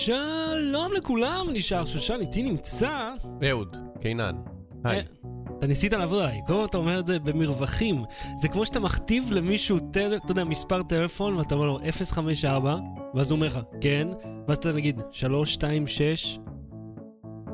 שלום לכולם, נשאר שושן, איתי נמצא... אהוד, קינן. היי. אה, אתה ניסית לעבוד עליי, כל אתה אומר את זה במרווחים. זה כמו שאתה מכתיב למישהו, טל, אתה יודע, מספר טלפון, ואתה אומר לו 054, ואז הוא אומר לך, כן, ואז אתה נגיד 326,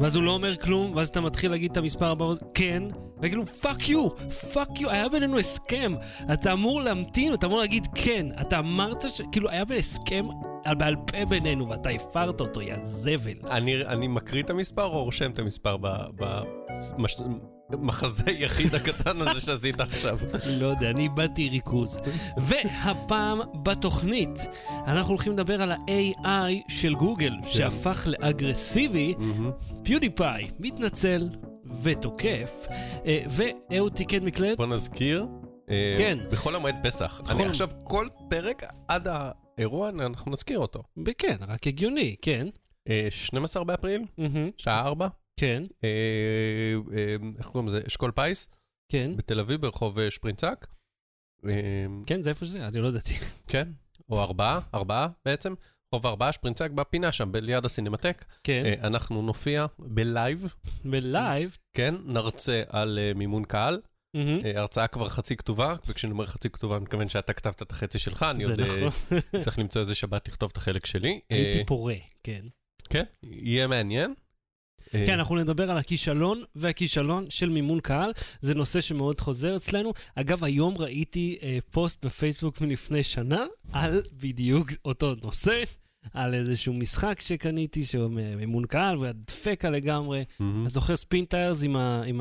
ואז הוא לא אומר כלום, ואז אתה מתחיל להגיד את המספר הבא, כן, וכאילו fuck you, fuck you, היה בינינו הסכם. אתה אמור להמתין, אתה אמור להגיד כן. אתה אמרת ש... כאילו, היה בינינו הסכם בעל פה בינינו, ואתה הפרת אותו, יא זבל. אני, אני מקריא את המספר או רושם את המספר במחזה יחיד הקטן הזה שעשית עכשיו? לא יודע, אני איבדתי ריכוז. והפעם בתוכנית, אנחנו הולכים לדבר על ה-AI של גוגל, כן. שהפך לאגרסיבי. PewDiePie מתנצל ותוקף, אה, ואהוד תיקן מקלט. בוא נזכיר. אה, כן. בחול המועד פסח. אני עכשיו, כל פרק עד האירוע, אנחנו נזכיר אותו. כן, רק הגיוני, כן. אה, 12 באפריל, מהמם, שעה 4. כן, אה, אה, איך קוראים לזה? אשכול פיס, כן. בתל אביב, ברחוב אה, שפרינצק. אה, כן, זה איפה שזה, אני לא ידעתי. כן, או ארבעה, ארבעה בעצם. רחוב ארבעה, שפרינצק, בפינה שם, ליד הסינמטק. כן, אה, אנחנו נופיע בלייב, בלייב. כן, נרצה על אה, מימון קהל. מהמם. אה, הרצאה כבר חצי כתובה, וכשאני אומר חצי כתובה, אני מתכוון שאתה כתבת את החצי שלך, אני עוד אה, נכון. צריך למצוא איזה שבת לכתוב את החלק שלי. אה, הייתי פורה, כן. כן, יהיה מעניין. אה, כן, אנחנו נדבר על הכישלון והכישלון של מימון קהל. זה נושא שמאוד חוזר אצלנו. אגב, היום ראיתי אה, פוסט בפייסבוק מלפני שנה על בדיוק אותו נושא, על איזשהו משחק שקניתי שהוא מימון קהל, והיה דפקט לגמרי. מהמם. אתה זוכר Spintires עם, ה- עם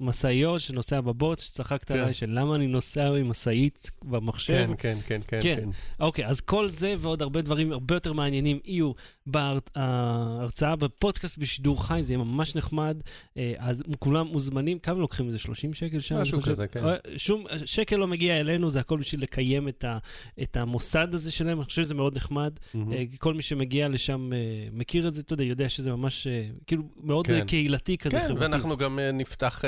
המשאיות שנוסע בבוץ, שצחקת כן. עליי של למה אני נוסע עם משאית במחשב? כן, כן, כן, כן, כן. כן. אוקיי, אז כל זה ועוד הרבה דברים הרבה יותר מעניינים יהיו בהרצאה בפודקאסט בשידור חי, זה יהיה ממש נחמד. אה, אז כולם מוזמנים, כמה לוקחים איזה 30 שקל שם? משהו אני? כזה, כן. אה, שום, שקל לא מגיע אלינו, זה הכל בשביל לקיים את, ה, את המוסד הזה שלהם, אני חושב שזה מאוד נחמד. מהמם. כל מי שמגיע לשם אה, מכיר את זה, אתה יודע, יודע שזה ממש, אה, כאילו, מאוד כן. אה, קהילתי כזה, כן, חברתי. ואנחנו גם נפתח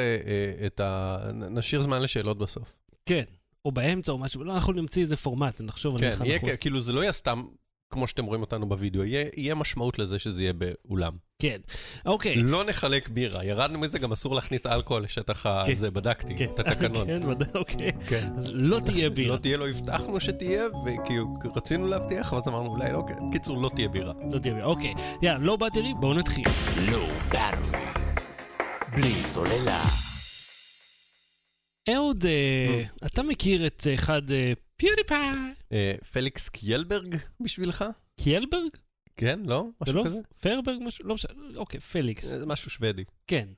את ה... נשאיר זמן לשאלות בסוף. כן, או באמצע או משהו, לא, אנחנו נמציא איזה פורמט, נחשוב על כן, איך יהיה אנחנו... כ- כאילו זה לא יהיה סתם כמו שאתם רואים אותנו בווידאו, יהיה יהיה משמעות לזה שזה יהיה באולם. כן, אוקיי. לא נחלק בירה, ירדנו מזה, גם אסור להכניס אלכוהול לשטח הזה, בדקתי כן. את התקנון. כן, אוקיי. כן. לא תהיה בירה. לא תהיה, לא הבטחנו שתהיה, וכאילו רצינו להבטיח, ואז אמרנו אולי לא, בקיצור, לא תהיה בירה. לא תהיה בירה. אוקיי. יאללה, low battery, בואו נתחיל. low battery. בלי סוללה. אהוד, אה, אתה מכיר את אחד אה, PewDiePie? אה, פליקס קיילברג בשבילך? קיילברג? כן, לא? משהו לא כזה? פרברג? משהו? לא משנה. אוקיי, פליקס. זה משהו שוודי. כן.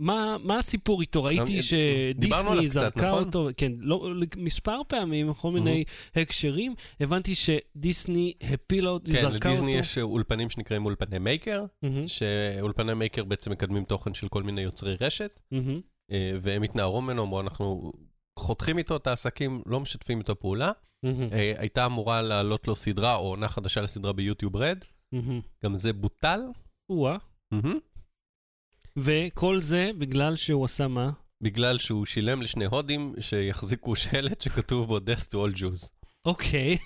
מה, מה הסיפור איתו? ראיתי אה, שדיסני קצת, זרקה נכון? אותו, כן, לא, מספר פעמים, כל מיני הקשרים. הבנתי שדיסני הפילה אותו, כן, זרקה אותו. לדיסני יש אולפנים שנקראים אולפני מייקר, מהמם, שאולפני מייקר בעצם מקדמים תוכן של כל מיני יוצרי רשת, אה, והם התנערו ממנו, אמרו, אנחנו חותכים איתו את העסקים, לא משתפים איתו פעולה. מהמם, אה, הייתה אמורה לעלות לו סדרה או עונה חדשה לסדרה ביוטיוב רד, מהמם. גם זה בוטל. או-אה. וכל זה בגלל שהוא עשה מה? בגלל שהוא שילם לשני הודים שיחזיקו שלט שכתוב בו death to all Jews. אוקיי.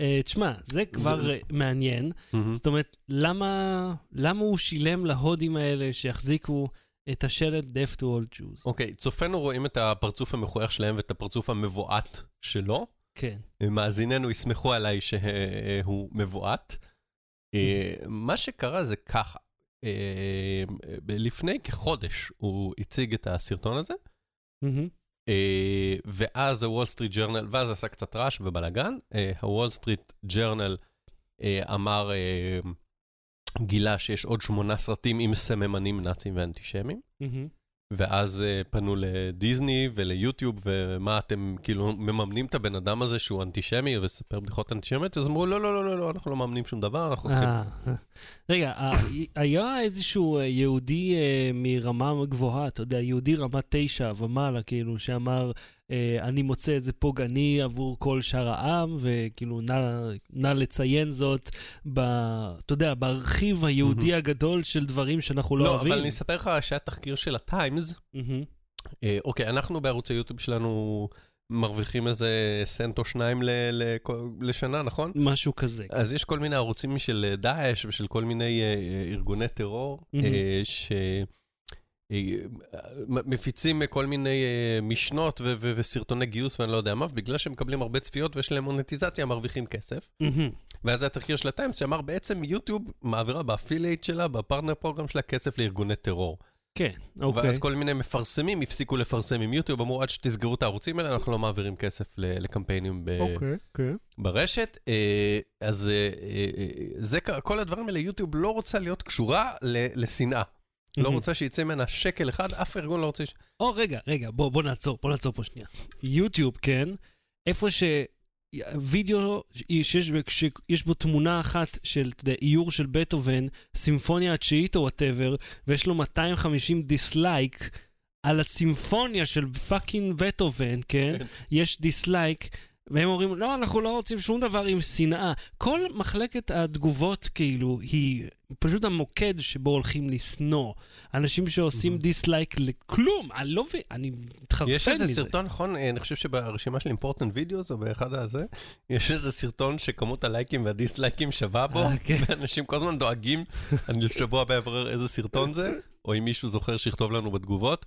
אה, תשמע, זה כבר מעניין. זאת אומרת, למה, למה הוא שילם להודים האלה שיחזיקו את השלט Death to all Jews? אוקיי, צופינו רואים את הפרצוף המכוער שלהם ואת הפרצוף המבועת שלו. כן. מאזיננו יסמכו עליי שהוא מבועת. אה, מה שקרה זה ככה, אה, לפני כחודש הוא הציג את הסרטון הזה. אה, ואז הוול סטריט ג'רנל, ואז עשה קצת רעש ובלאגן, הוול סטריט ג'רנל אמר, גילה שיש עוד שמונה סרטים עם סממנים נאצים ואנטישמים. מהמם. ואז uh, פנו לדיסני וליוטיוב, ומה אתם כאילו מממנים את הבן אדם הזה שהוא אנטישמי ומספר בדיחות אנטישמיות? אז אמרו, לא, לא, לא, לא, לא, אנחנו לא מממנים שום דבר, אנחנו הולכים... אה, אה. רגע, היה איזשהו יהודי מרמה גבוהה, אתה יודע, יהודי רמה תשע ומעלה, כאילו, שאמר, אני מוצא את זה פוגעני עבור כל שאר העם, וכאילו, נא, נא לציין זאת, ב, אתה יודע, בארכיב היהודי הגדול של דברים שאנחנו לא לא, אוהבים. אבל אני אספר לך שהיה תחקיר של הטיימס. מהמם, אה, אוקיי, אנחנו בערוץ היוטיוב שלנו מרוויחים איזה סנט או שניים ל- ל- לשנה, נכון? משהו כזה. אז יש כל מיני ערוצים של אה, דאעש ושל כל מיני אה, אה, ארגוני טרור, מהמם. אה, ש... אה, מפיצים כל מיני אה, משנות ו- ו- וסרטוני גיוס ואני לא יודע מה, ובגלל שהם מקבלים הרבה צפיות ויש להם מונטיזציה, הם מרוויחים כסף. מהמם. ואז היה תחקיר של הטיימס שאמר בעצם יוטיוב מעבירה ב affiliate שלה, ב partner program שלה, כסף לארגוני טרור. כן, אוקיי. ואז כל מיני מפרסמים הפסיקו לפרסם עם יוטיוב, אמרו עד שתסגרו את הערוצים האלה, אנחנו לא מעבירים כסף לקמפיינים ב- אוקיי, כן. ברשת. אה, אז זה, כל הדברים האלה, יוטיוב לא רוצה להיות קשורה לשנאה. לא. רוצה שיצא ממנה שקל אחד, אף ארגון לא רוצה... ש- או, רגע, רגע, בוא, בוא נעצור, בוא נעצור פה שנייה. יוטיוב, כן, איפה ש... וידאו שיש, שיש בו תמונה אחת של, אתה יודע, איור של בטהובן, סימפוניה התשיעית או whatever, ויש לו 250 דיסלייק על הסימפוניה של fucking בטהובן, כן? כן. יש דיסלייק, והם אומרים, לא, אנחנו לא רוצים שום דבר עם שנאה. כל מחלקת התגובות, כאילו, היא פשוט המוקד שבו הולכים לשנוא. אנשים שעושים דיסלייק לכלום, אני לא מבין, אני מתחרפן מזה. יש איזה סרטון, נכון? אה, אני חושב שברשימה של important videos, או באחד הזה, יש איזה סרטון שכמות הלייקים והדיסלייקים שווה בו, אה, כן. ואנשים כל הזמן דואגים, אני שבוע הבא אברר איזה סרטון זה, או אם מישהו זוכר שיכתוב לנו בתגובות.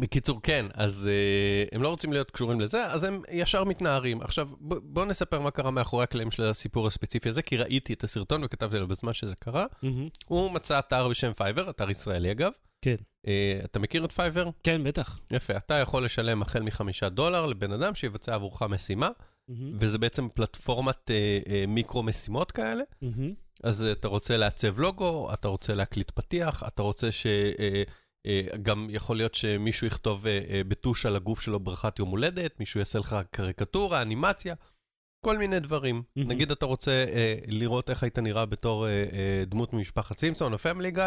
בקיצור, כן, אז אה, הם לא רוצים להיות קשורים לזה, אז הם ישר מתנערים. עכשיו, ב- בואו נספר מה קרה מאחורי הקלעים של הסיפור הספציפי הזה, כי ראיתי את הסרטון וכתבתי עליו בזמן שזה קרה. מהמם. הוא מצא אתר בשם Fiverr, אתר ישראלי אגב. כן. אה, אתה מכיר את Fiverr? כן, בטח. יפה, אתה יכול לשלם החל מחמישה דולר לבן אדם שיבצע עבורך משימה, מהמם. וזה בעצם פלטפורמת אה, אה, מיקרו משימות כאלה. מהמם. אז אה, אתה רוצה לעצב לוגו, אתה רוצה להקליט פתיח, אתה רוצה ש... אה, גם יכול להיות שמישהו יכתוב אה, אה, בטוש על הגוף שלו ברכת יום הולדת, מישהו יעשה לך קריקטורה, אנימציה, כל מיני דברים. נגיד אתה רוצה אה, לראות איך היית נראה בתור אה, אה, דמות ממשפחת סימפסון או Family Guy,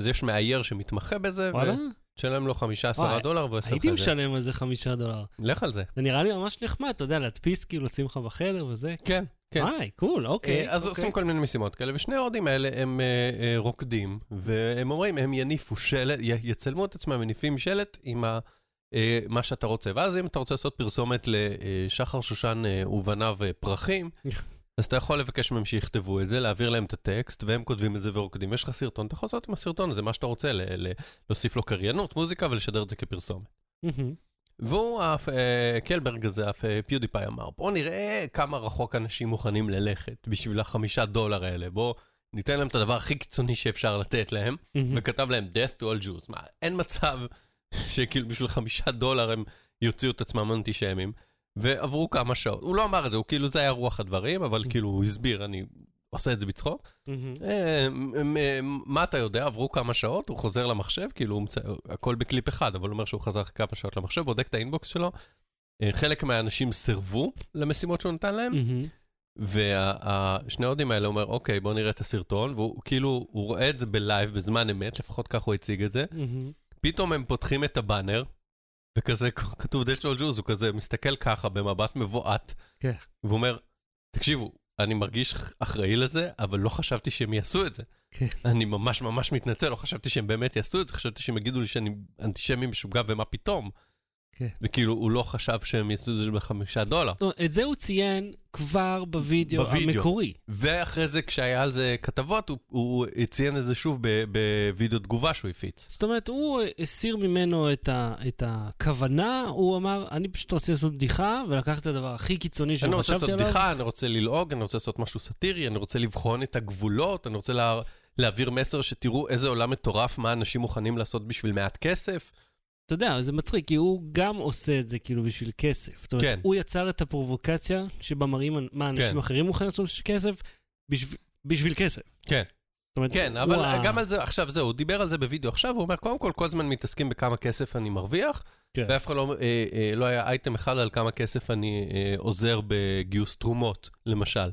אז יש מאייר שמתמחה בזה, וואלה? ותשלם לו חמישה עשרה וואי, דולר והוא יעשה לך הייתי את זה. משלם על זה חמישה דולר. לך על זה. זה נראה לי ממש נחמד, אתה יודע, להדפיס כאילו, לשים לך בחדר וזה. כן, כן. וואי, cool, אוקיי. אז. עושים כל מיני משימות כאלה, ושני ההודים האלה הם אה, אה, רוקדים, והם אומרים, הם יניפו שלט, יצלמו את עצמם מניפים שלט עם ה, אה, מה שאתה רוצה. ואז אם אתה רוצה לעשות פרסומת לשחר שושן ובניו פרחים, אז אתה יכול לבקש מהם שיכתבו את זה, להעביר להם את הטקסט, והם כותבים את זה ורוקדים. יש לך סרטון, אתה יכול לעשות עם הסרטון הזה מה שאתה רוצה, ל- ל- להוסיף לו קריינות, מוזיקה ולשדר את זה כפרסומת. והוא, אף, אה, קלברג הזה, אף אה, PewDiePie אמר, בוא נראה כמה רחוק אנשים מוכנים ללכת בשביל החמישה דולר האלה, בוא ניתן להם את הדבר הכי קיצוני שאפשר לתת להם, מהמם. וכתב להם death to all Jews. מה, אין מצב שכאילו בשביל חמישה דולר הם יוציאו את עצמם אנטישמים, ועברו כמה שעות. הוא לא אמר את זה, הוא כאילו, זה היה רוח הדברים, אבל כאילו הוא הסביר, אני עושה את זה בצחוק. אה, מה אתה יודע, עברו כמה שעות, הוא חוזר למחשב, כאילו. הכל בקליפ אחד, אבל הוא אומר שהוא חזר כמה שעות למחשב, בודק את ה inbox שלו. אה, חלק מהאנשים סירבו למשימות שהוא נתן להם, מהמם. ושני ההודים האלה אומר, אוקיי, בוא נראה את הסרטון, והוא כאילו, הוא רואה את זה בלייב בזמן אמת, לפחות כך הוא הציג את זה. פתאום הם פותחים את הבאנר, וכזה כתוב דשטול ג'וז, הוא כזה מסתכל ככה במבט מבועת, כן. והוא אומר, תקשיבו, אני מרגיש אחראי לזה, אבל לא חשבתי שהם יעשו את זה. כן. אני ממש ממש מתנצל, לא חשבתי שהם באמת יעשו את זה, חשבתי שהם יגידו לי שאני אנטישמי משוגע ומה פתאום. כן. וכאילו, הוא לא חשב שהם יעשו את זה בחמישה דולר. לא, את זה הוא ציין כבר בווידאו בווידאו. המקורי. ואחרי זה, כשהיה על זה כתבות, הוא, הוא ציין את זה שוב בווידאו תגובה שהוא הפיץ. זאת אומרת, הוא הסיר ממנו את, ה, את הכוונה, הוא אמר, אני פשוט רוצה לעשות בדיחה, ולקח את הדבר הכי קיצוני אני שלא רוצה חשבתי לעשות עליו. בדיחה, אני רוצה ללעוג, אני רוצה לעשות משהו סאטירי, אני רוצה לבחון את הגבולות, אני רוצה לה, להעביר מסר שתראו איזה עולם מטורף, מה אנשים מוכנים לעשות בשביל מעט כסף. אתה יודע, זה מצחיק, כי הוא גם עושה את זה כאילו בשביל כסף. זאת אומרת, כן. הוא יצר את הפרובוקציה שבה מראים מה אנשים כן. אחרים מוכנים לעשות בשביל כסף, בשביל, בשביל כסף. כן. זאת אומרת, כן, אבל ה- גם על זה, עכשיו זהו, הוא דיבר על זה בווידאו עכשיו, הוא אומר, קודם כל, כל הזמן מתעסקים בכמה כסף אני מרוויח, כן. ואף אחד לא, אה, אה, לא היה אייטם אחד על כמה כסף אני אה, עוזר בגיוס תרומות, למשל.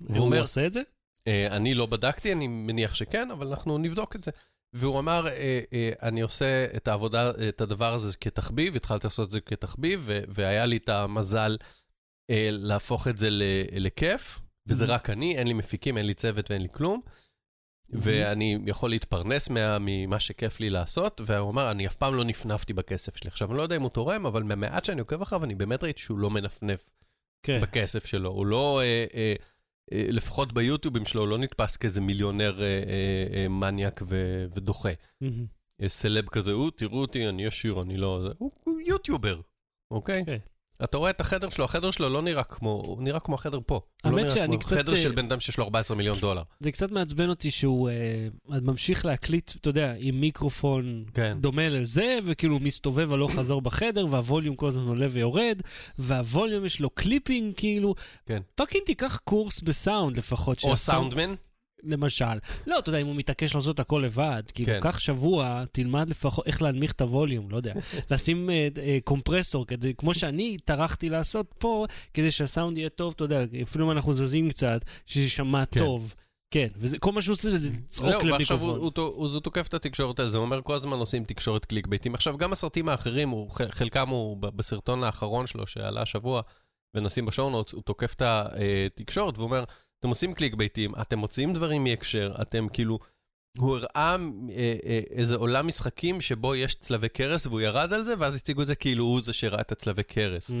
והוא אומר, עושה את זה? אה, אני לא בדקתי, אני מניח שכן, אבל אנחנו נבדוק את זה. והוא אמר, אה, אה, אני עושה את העבודה, את הדבר הזה כתחביב, התחלתי לעשות את זה כתחביב, והיה לי את המזל אה, להפוך את זה לכיף, וזה Mhm. רק אני, אין לי מפיקים, אין לי צוות ואין לי כלום. ואני יכול להתפרנס מה, ממה שכיף לי לעשות, והוא אמר, אני אף פעם לא נפנפתי בכסף שלי. עכשיו, אני לא יודע אם הוא תורם, אבל מהמעט שאני עוקב אחריו, אני באמת ראיתי שהוא לא מנפנף כן. בכסף שלו. הוא לא, אה, אה, אה, לפחות ביוטיובים שלו, לא נתפס כאיזה מיליונר אה, אה, אה, מניאק ו, ודוחה. אה, סלב כזה, הוא, תראו אותי, אני ישיר, אני לא... הוא, הוא יוטיובר, אוקיי? אתה רואה את החדר שלו, החדר שלו לא נראה כמו, הוא נראה כמו החדר פה. הוא לא נראה כמו קצת, חדר אה, של בן אדם שיש לו 14 מיליון דולר. זה קצת מעצבן אותי שהוא אה, ממשיך להקליט, אתה יודע, עם מיקרופון כן. דומה לזה, וכאילו מסתובב הלוך חזור בחדר, והווליום כל הזמן עולה ויורד, והווליום יש לו קליפינג, כאילו, כן. fucking תיקח קורס בסאונד לפחות. או סאונדמן, למשל. לא, אתה יודע, אם הוא מתעקש לעשות הכל לבד, כאילו, כן. קח שבוע, תלמד לפחות איך להנמיך את הווליום, לא יודע. לשים אה, אה, קומפרסור, כדי, כמו שאני טרחתי לעשות פה, כדי שהסאונד יהיה טוב, אתה יודע, אפילו אם אנחנו זזים קצת, שיישמע כן. טוב. כן, וכל מה שהוא עושה זה לצעוק זהו, ועכשיו הוא, למיקרופון. הוא, הוא, הוא תוקף את התקשורת הזה, הוא אומר כל הזמן עושים תקשורת קליקבייטים. עכשיו, גם הסרטים האחרים, הוא, חלקם הוא בסרטון האחרון שלו שעלה השבוע, ונשים ב show notes, הוא תוקף את התקשורת ואומר, אתם עושים קליקבייטים, אתם מוציאים דברים מהקשר, אתם כאילו... הוא הראה אה, אה, איזה עולם משחקים שבו יש צלבי קרס, והוא ירד על זה, ואז הציגו את זה כאילו הוא זה שהראה את הצלבי קרס. Mm,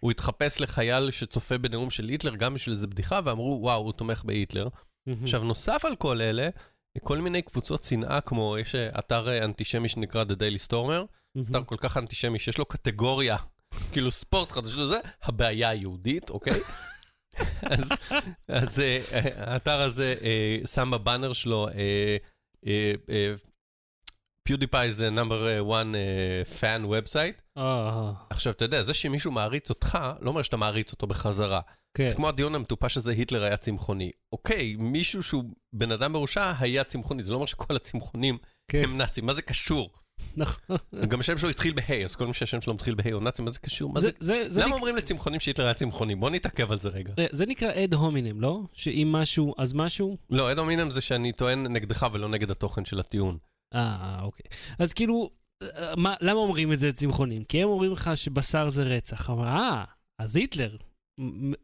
הוא התחפש לחייל שצופה בנאום של היטלר, גם בשביל איזה בדיחה, ואמרו, וואו, הוא תומך בהיטלר. מהמם. עכשיו, נוסף על כל אלה, כל מיני קבוצות שנאה, כמו יש אה, אתר אנטישמי שנקרא The Daily Stormer, מהמם. אתר כל כך אנטישמי שיש לו קטגוריה, כאילו ספורט חדש לזה, הבעיה היהודית, אוקיי? אז, אז אה, האתר הזה אה, שם בבאנר שלו, אה, אה, זה אה, fan website. אה, עכשיו, אתה יודע, זה שמישהו מעריץ אותך, לא אומר שאתה מעריץ אותו בחזרה. כן. זה כמו הדיון המטופש הזה, היטלר היה צמחוני. אוקיי, מישהו שהוא בן אדם מרושע היה צמחוני, זה לא אומר שכל הצמחונים כן. הם נאצים, מה זה קשור? נכון. גם השם שלו התחיל בהיי, אז כל מי שהשם שלו מתחיל בהיי הוא נאצי, מה זה קשור? מה זה- זה... זה- זה למה אומרים לצמחונים שהיטלר היה צמחוני? בוא נתעכב על זה רגע. אה, זה נקרא אד הומינם, לא? שאם משהו, אז משהו? לא, אד הומינם זה שאני טוען נגדך ולא נגד התוכן של הטיעון. אה, אוקיי. אז כאילו, אה, מה, למה אומרים את זה צמחונים? כי הם אומרים לך שבשר זה רצח. אבל אה, אז היטלר,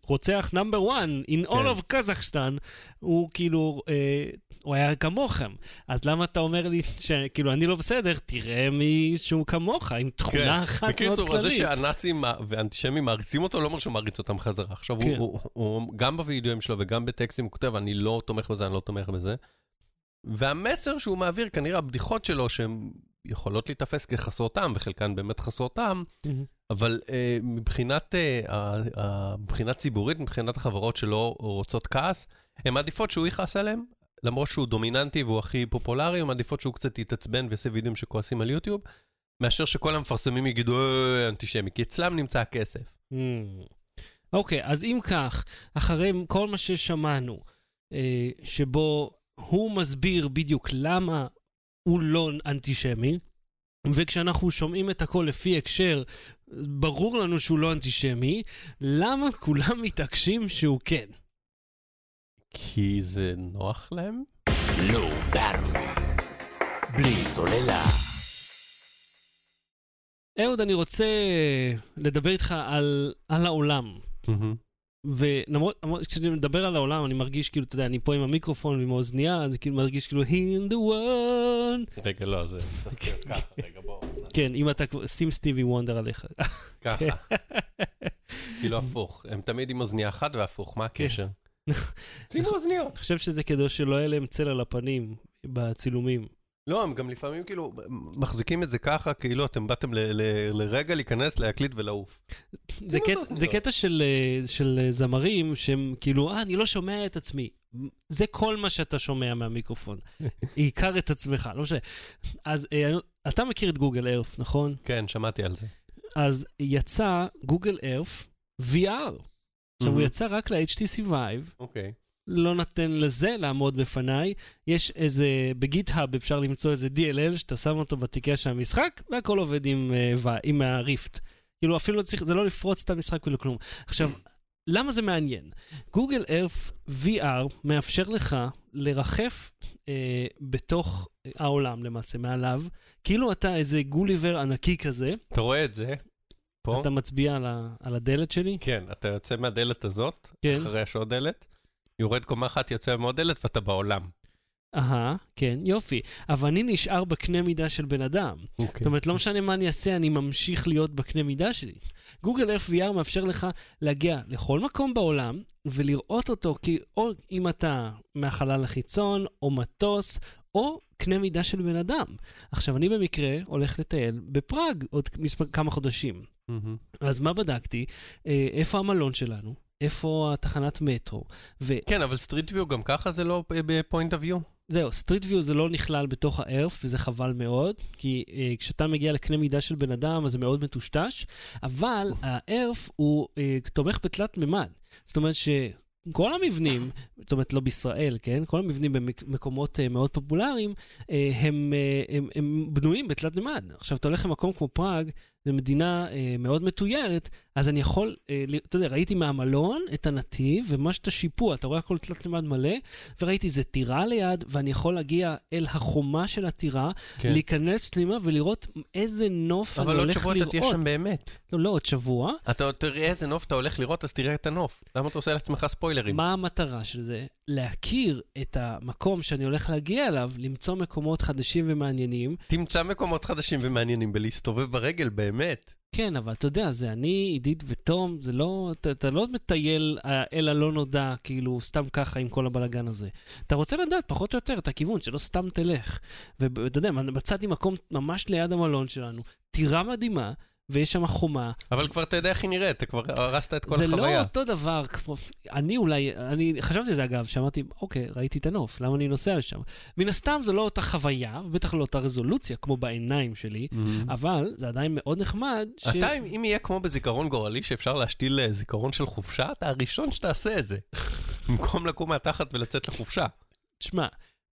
רוצח נאמבר 1 in all כן. of קזחסטן, הוא כאילו, אה, הוא היה כמוכם. אז למה אתה אומר לי שכאילו אני לא בסדר, תראה מישהו כמוך, עם תכונה אחת מאוד כן. בקיצור, זה כללית. שהנאצים ואנטישמים מעריצים אותו, לא אומר שהוא מעריץ אותם חזרה. עכשיו, כן. הוא, הוא, הוא, גם בווידאוים שלו וגם בטקסטים, הוא כותב, אני לא תומך בזה, אני לא תומך בזה. והמסר שהוא מעביר, כנראה הבדיחות שלו, שהן יכולות להיתפס כחסרות טעם, וחלקן באמת חסרות טעם, מהמם. אבל אה, מבחינת, אה, ה- ה- מבחינה ציבורית, מבחינת החברות שלא רוצות כעס, הן מעדיפות שהוא יכעס עליהן, למרות שהוא דומיננטי והוא הכי פופולרי, הן מעדיפות שהוא קצת יתעצבן ויעשה וידאוים שכועסים על יוטיוב, מאשר שכל המפרסמים יגידו, "אה, אנטישמי, כי אצלם נמצא הכסף. Mm. אוקיי, אז אם כך, אחרי כל מה ששמענו, אה, שבו הוא מסביר בדיוק למה הוא לא אנטישמי, וכשאנחנו שומעים את הכל לפי הקשר, ברור לנו שהוא לא אנטישמי, למה כולם מתעקשים שהוא כן? כי זה נוח להם? Low Battery. בלי סוללה. אהוד, אני רוצה לדבר איתך על, על העולם. ולמרות, למרות- כשאני מדבר על העולם, אני מרגיש כאילו, אתה יודע, אני פה עם המיקרופון ועם האוזנייה, אז כאילו מרגיש כאילו, in the world. רגע, לא, זה צריך להיות ככה, רגע, בוא. כן, אם אתה כבר, שים סטיבי וונדר עליך. ככה. כאילו הפוך, הם תמיד עם אוזנייה אחת והפוך, מה הקשר? שימו אוזניות. אני חושב שזה כדי שלא יהיה להם צל על הפנים בצילומים. לא, הם גם לפעמים כאילו מחזיקים את זה ככה, כאילו אתם באתם לרגע להיכנס, להקליט ולעוף. זה קטע- של, אה, של אה, זמרים שהם כאילו, אה, אני לא שומע את עצמי. זה כל מה שאתה שומע מהמיקרופון. עיקר את עצמך, לא משנה. אז אה, אתה מכיר את גוגל ארף, נכון? כן, שמעתי על זה. אז יצא גוגל ארף VR. עכשיו, הוא. יצא רק ל-HTC Vive, אוקיי. לא נותן לזה לעמוד בפניי. יש איזה, בגיט-האב אפשר למצוא איזה DLL שאתה שם אותו בתיקייה של המשחק, והכל עובד עם, uh. עם הריפט. כאילו, אפילו לא צריך, זה לא לפרוץ את המשחק ולא כלום. עכשיו, למה זה מעניין? גוגל ארף VR מאפשר לך לרחף אה, בתוך העולם למעשה, מעליו, כאילו אתה איזה גוליבר ענקי כזה, אתה רואה את זה? פה? אתה מצביע על, ה, על הדלת שלי. כן, אתה יוצא מהדלת הזאת, כן. אחרי יש עוד דלת, יורד קומה אחת, יוצא מעוד דלת ואתה בעולם. אהה, כן, יופי. אבל אני נשאר בקנה מידה של בן אדם. אוקיי. זאת אומרת, לא משנה מה אני אעשה, אני ממשיך להיות בקנה מידה שלי. גוגל ארף VR מאפשר לך להגיע לכל מקום בעולם ולראות אותו, כי או אם אתה מהחלל החיצון, או מטוס, או קנה מידה של בן אדם. עכשיו, אני במקרה הולך לטייל בפראג עוד מספר, כמה חודשים. מהמם. אז מה בדקתי? אה, איפה המלון שלנו? איפה התחנת מטרו? ו... כן, אבל Street View גם ככה זה לא ב point of view? זהו, Street View זה לא נכלל בתוך ה Earth, וזה חבל מאוד, כי אה, כשאתה מגיע לקנה מידה של בן אדם, אז זה מאוד מטושטש, אבל ה Earth הוא אה, תומך בתלת מימד. זאת אומרת שכל המבנים, זאת אומרת לא בישראל, כן? כל המבנים במקומות אה, מאוד פופולריים, אה, הם, אה, הם, הם בנויים בתלת מימד. עכשיו, אתה הולך למקום כמו פראג, זו מדינה אה, מאוד מתוירת, אז אני יכול, אה, אתה יודע, ראיתי מהמלון את הנתיב, וממש את השיפוע, אתה רואה הכל תלת מימד מלא, וראיתי איזה טירה ליד, ואני יכול להגיע אל החומה של הטירה, כן. להיכנס פנימה ולראות איזה נוף אני אבל עוד הולך שבוע אתה לראות. תהיה שם באמת. לא, לא עוד שבוע. אתה תראה איזה נוף אתה הולך לראות, אז תראה את הנוף. למה אתה עושה לעצמך ספוילרים? מה המטרה של זה? להכיר את המקום שאני הולך להגיע אליו, למצוא מקומות חדשים ומעניינים. תמצא מקומות חדשים ומעניינים בלהסתובב ברגל, באמת. כן, אבל אתה יודע, זה אני, עידית ותום, זה לא, אתה, אתה לא מטייל אה, אל הלא נודע, כאילו, סתם ככה עם כל הבלגן הזה. אתה רוצה לדעת פחות או יותר את הכיוון, שלא סתם תלך. ואתה יודע, מצאתי מקום ממש ליד המלון שלנו, טירה מדהימה, ויש שם חומה. אבל כבר אתה יודע איך היא נראית, אתה כבר הרסת את כל זה החוויה. לא אותו דבר כמו... אני אולי, אני חשבתי על זה אגב, שאמרתי, אוקיי, ראיתי את הנוף, למה אני נוסע לשם? מן הסתם זו לא אותה חוויה, בטח לא אותה רזולוציה כמו בעיניים שלי, מהמם. אבל זה עדיין מאוד נחמד. ש- אתה, אם אם יהיה כמו בזיכרון גורלי שאפשר להשתיל אה, זיכרון של חופשה, אתה הראשון שתעשה את זה. במקום לקום מהתחת ולצאת לחופשה. תשמע,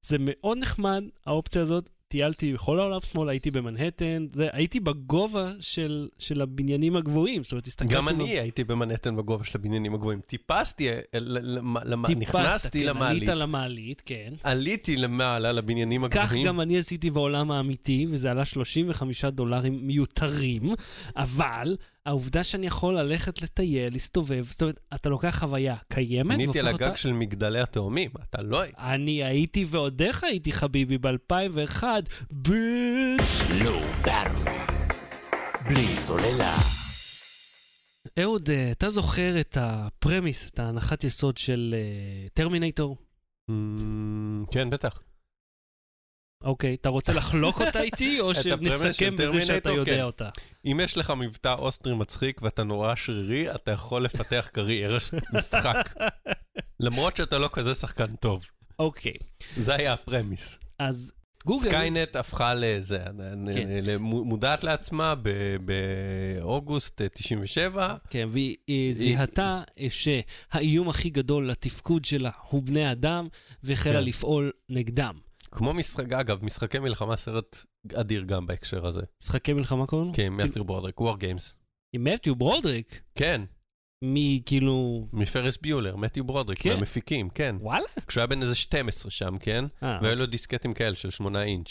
זה מאוד נחמד, האופציה הזאת. טיילתי בכל העולם שמאל, הייתי במנהטן, זה, הייתי בגובה של, של הבניינים הגבוהים, זאת אומרת, הסתכלתי... גם אני הייתי במנהטן בגובה של הבניינים הגבוהים. טיפסתי, אה, נכנסתי כן, למעלית, עלית למעלית, כן. עליתי למעלה לבניינים כך הגבוהים. גם אני עשיתי בעולם האמיתי, וזה עלה 35 דולרים מיותרים, אבל העובדה שאני יכול ללכת לטייל, להסתובב, זאת אומרת, אתה לוקח חוויה קיימת, בניתי על הגג אותה- של מגדלי התאומים, אתה לא היית. אני הייתי ועוד איך הייתי, חביבי, ב-2001, ביץ'. Low Battery. בלי סוללה. אהוד, אה, אתה זוכר את ה premise, את ההנחת יסוד של אה, Terminator? אמ, כן, בטח. אוקיי, אתה רוצה לחלוק אותה איתי, או שנסכם בזה שאתה Terminator? יודע כן. אותה? אם יש לך מבטא אוסטרי מצחיק ואתה נורא שרירי, אתה יכול לפתח קריירה של משחק. למרות שאתה לא כזה שחקן טוב. אוקיי, זה היה ה premise. אז Google... Skynet הפכה לזה, כן. מודעת לעצמה באוגוסט אה, 97. כן, והיא אה, זיהתה אה, שהאיום הכי גדול לתפקוד שלה הוא בני אדם, והחלה כן. לפעול נגדם. כמו משחק, אגב, משחקי מלחמה סרט אדיר גם בהקשר הזה. משחקי מלחמה קוראים? כן, מת'יו ברודריק, וור גיימס. עם מתיו ברודריק, כן, מי כאילו... מפרס ביולר, מתיו ברודריק, כן. מהמפיקים, כן. וואלה? כשהוא היה בן איזה 12 שם, כן? אה, והיו לו דיסקטים כאלה של 8 אינץ'.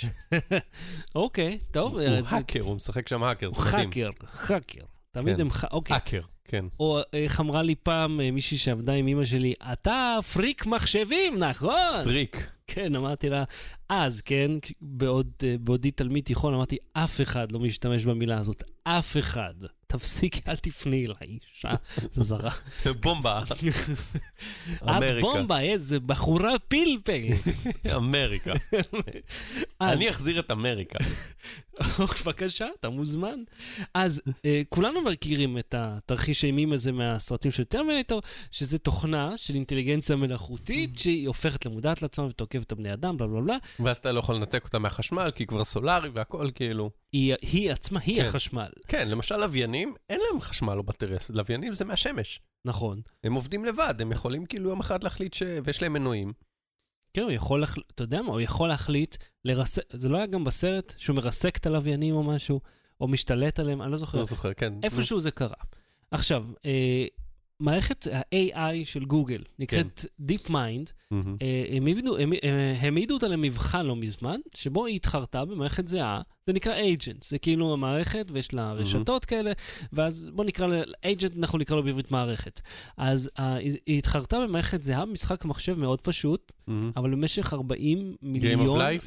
אוקיי, טוב. הוא אה, האקר, הוא משחק שם האקר, הוא זה מדהים. האקר, האקר. תמיד כן. הם. אוקיי. האקר, כן. או איך אמרה לי פעם אה, מישהי שעבדה עם אמא שלי, אתה פריק מחשבים, נכון? פריק. כן, אמרתי לה, אז, כן, בעוד, אה, בעודי תלמיד תיכון, אמרתי, אף אחד לא משתמש במילה הזאת, אף אחד. תפסיקי, אל תפני אליי, אישה זרה. בומבה. את. בומבה, איזה בחורה פלפל. אמריקה. אני אחזיר את אמריקה. בבקשה, אתה מוזמן. אז אה, כולנו מכירים את התרחיש האימים הזה מהסרטים של טרמינטור, שזה תוכנה של אינטליגנציה מלאכותית, שהיא הופכת למודעת לעצמה ותוקפת את הבני אדם, בלה בלה בלה. ואז אתה לא יכול לנתק אותה מהחשמל, כי היא כבר סולארי והכל כאילו. היא, היא עצמה, היא כן. החשמל. כן, למשל לוויינים, אין להם חשמל או בטרס. לוויינים זה מהשמש. נכון. הם עובדים לבד, הם יכולים כאילו יום אחד להחליט ש... ויש להם מנועים. כן, הוא יכול, להחל... אתה יודע מה, הוא יכול להחליט לרסק, זה לא היה גם בסרט שהוא מרסק את הלוויינים או משהו, או משתלט עליהם, אני לא זוכר. לא זוכר, כן. איפשהו זה קרה. עכשיו, אה, מערכת ה-AI של גוגל, נקראת DeepMind, מהמם. אה, הם העמידו- הם- אה, אותה למבחן לא מזמן, שבו היא התחרתה במערכת זהה, זה נקרא agent, זה כאילו המערכת ויש לה רשתות כאלה, ואז בוא נקרא ל... agent, אנחנו נקרא לו בעברית מערכת. אז אה, היא התחרתה במערכת זהה במשחק מחשב מאוד פשוט, מהמם. אבל במשך 40 מיליון?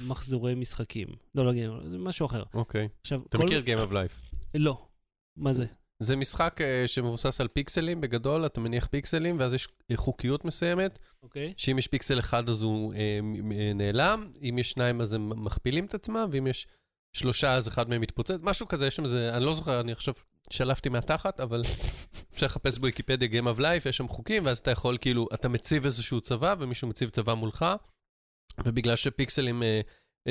מחזורי משחקים. לא, לא Game, זה משהו אחר. אוקיי. עכשיו, אתה מכיר Game of Life? לא. מה זה? זה משחק אה, שמבוסס על פיקסלים בגדול, אתה מניח פיקסלים, ואז יש חוקיות מסוימת, אוקיי. שאם יש פיקסל אחד אז הוא מ- נעלם, אם יש שניים אז הם מכפילים את עצמם, ואם יש שלושה אז אחד מהם מתפוצץ, משהו כזה, יש שם איזה, אני לא זוכר, אני עכשיו שלפתי מהתחת, אבל אפשר לחפש בוויקיפדיה Game of Life, יש שם חוקים, ואז אתה יכול כאילו, אתה מציב איזשהו צבא, ומישהו מציב צבא מולך, ובגלל שפיקסלים אה,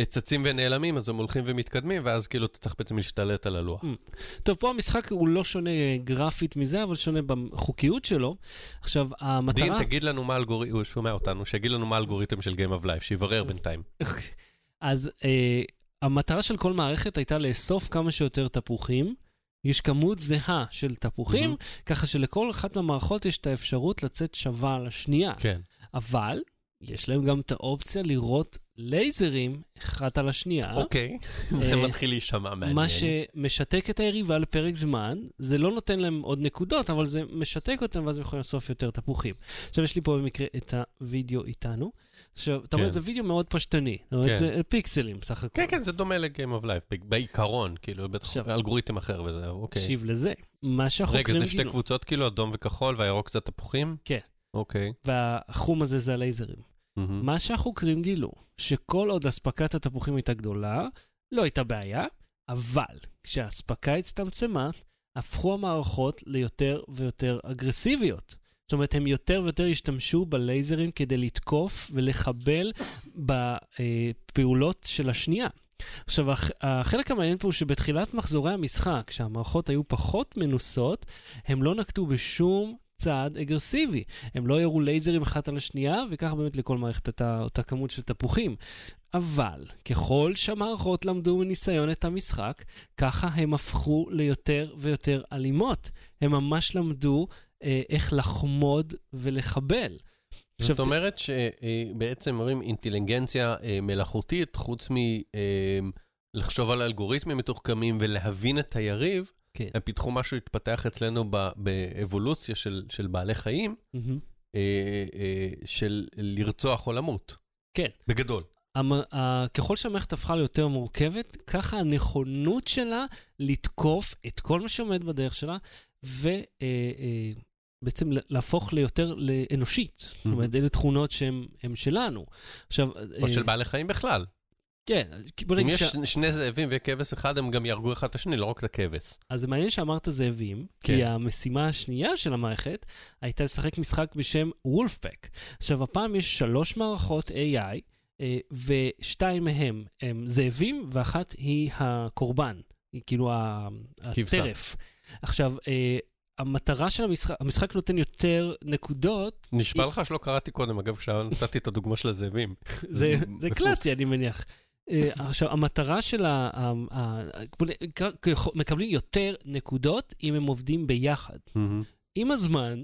צצים ונעלמים, אז הם הולכים ומתקדמים, ואז כאילו אתה צריך בעצם להשתלט על הלוח. טוב, פה המשחק הוא לא שונה אה, גרפית מזה, אבל שונה בחוקיות שלו. עכשיו, המטרה... דין, תגיד לנו מה האלגוריתם, הוא שומע אותנו, שיגיד לנו מה האלגוריתם של Game of Life, שיברר בינתיים. אז אה, המטרה של כל מערכת הייתה לאסוף כמה שיותר תפוחים. יש כמות זהה של תפוחים, מהמם. ככה שלכל אחת מהמערכות יש את האפשרות לצאת שווה על השנייה. כן. אבל יש להם גם את האופציה לירות לייזרים אחת על השנייה. אוקיי, זה אה, מתחיל להישמע מעניין. מה שמשתק את היריבה לפרק זמן, זה לא נותן להם עוד נקודות, אבל זה משתק אותם ואז הם יכולים לאסוף יותר תפוחים. עכשיו יש לי פה במקרה את הוידאו איתנו. עכשיו, אתה רואה, כן. זה וידאו מאוד פשטני. זאת אומרת, כן. זה פיקסלים סך הכל. כן, כן, זה דומה ל-Game of Life, ב- בעיקרון, כאילו, בטח אלגוריתם אחר וזה, אוקיי. תקשיב לזה. מה שהחוקרים רגע, זה שתי גילו, קבוצות כאילו, אדום וכחול, והירוק זה תפוחים? כן. אוקיי. והחום הזה זה הלייזרים. מהמם. מה שהחוקרים גילו, שכל עוד אספקת התפוחים הייתה גדולה, לא הייתה בעיה, אבל כשהאספקה הצטמצמה, הפכו המערכות ליותר ויותר אגרסיביות. זאת אומרת, הם יותר ויותר השתמשו בלייזרים כדי לתקוף ולחבל בפעולות של השנייה. עכשיו, הח- החלק המעניין פה הוא שבתחילת מחזורי המשחק, כשהמערכות היו פחות מנוסות, הם לא נקטו בשום צעד אגרסיבי. הם לא ירו לייזרים אחת על השנייה, וככה באמת לכל מערכת הייתה אותה כמות של תפוחים. אבל ככל שהמערכות למדו מניסיון את המשחק, ככה הם הפכו ליותר ויותר אלימות. הם ממש למדו אה, איך לחמוד ולחבל. זאת אומרת שבעצם אומרים אינטליגנציה אה, מלאכותית, חוץ מלחשוב על אלגוריתמים מתוחכמים ולהבין את היריב, כן. הם פיתחו משהו שהתפתח אצלנו ב- באבולוציה של של בעלי חיים, מהמם. אה, אה, של לרצוח או למות. כן. בגדול. המ- ה- ככל שהמערכת הפכה ליותר מורכבת, ככה הנכונות שלה לתקוף את כל מה שעומד בדרך שלה, ובעצם להפוך ליותר לאנושית. זאת אומרת, אלה תכונות שהן הן שלנו. עכשיו... או אה, של בעלי חיים בכלל. כן, בוא אם נגיד יש ש... שני זאבים וכבש אחד, הם גם יהרגו אחד את השני, לא רק את הכבש. אז זה מעניין שאמרת זאבים, כי כן. המשימה השנייה של המערכת הייתה לשחק משחק בשם וולפפק. עכשיו, הפעם יש שלוש מערכות AI, אה, ושתיים מהם הם זאבים, ואחת היא הקורבן, היא כאילו. הטרף. עכשיו, אה, המטרה של המשחק, המשחק נותן יותר נקודות, נשבע לך שלא קראתי קודם, אגב, כשנתתי את הדוגמה של הזאבים. זה, זה מפוקס. קלאסי, אני מניח. אה, עכשיו, המטרה של ה... מקבלים יותר נקודות אם הם עובדים ביחד. מהמם. עם הזמן,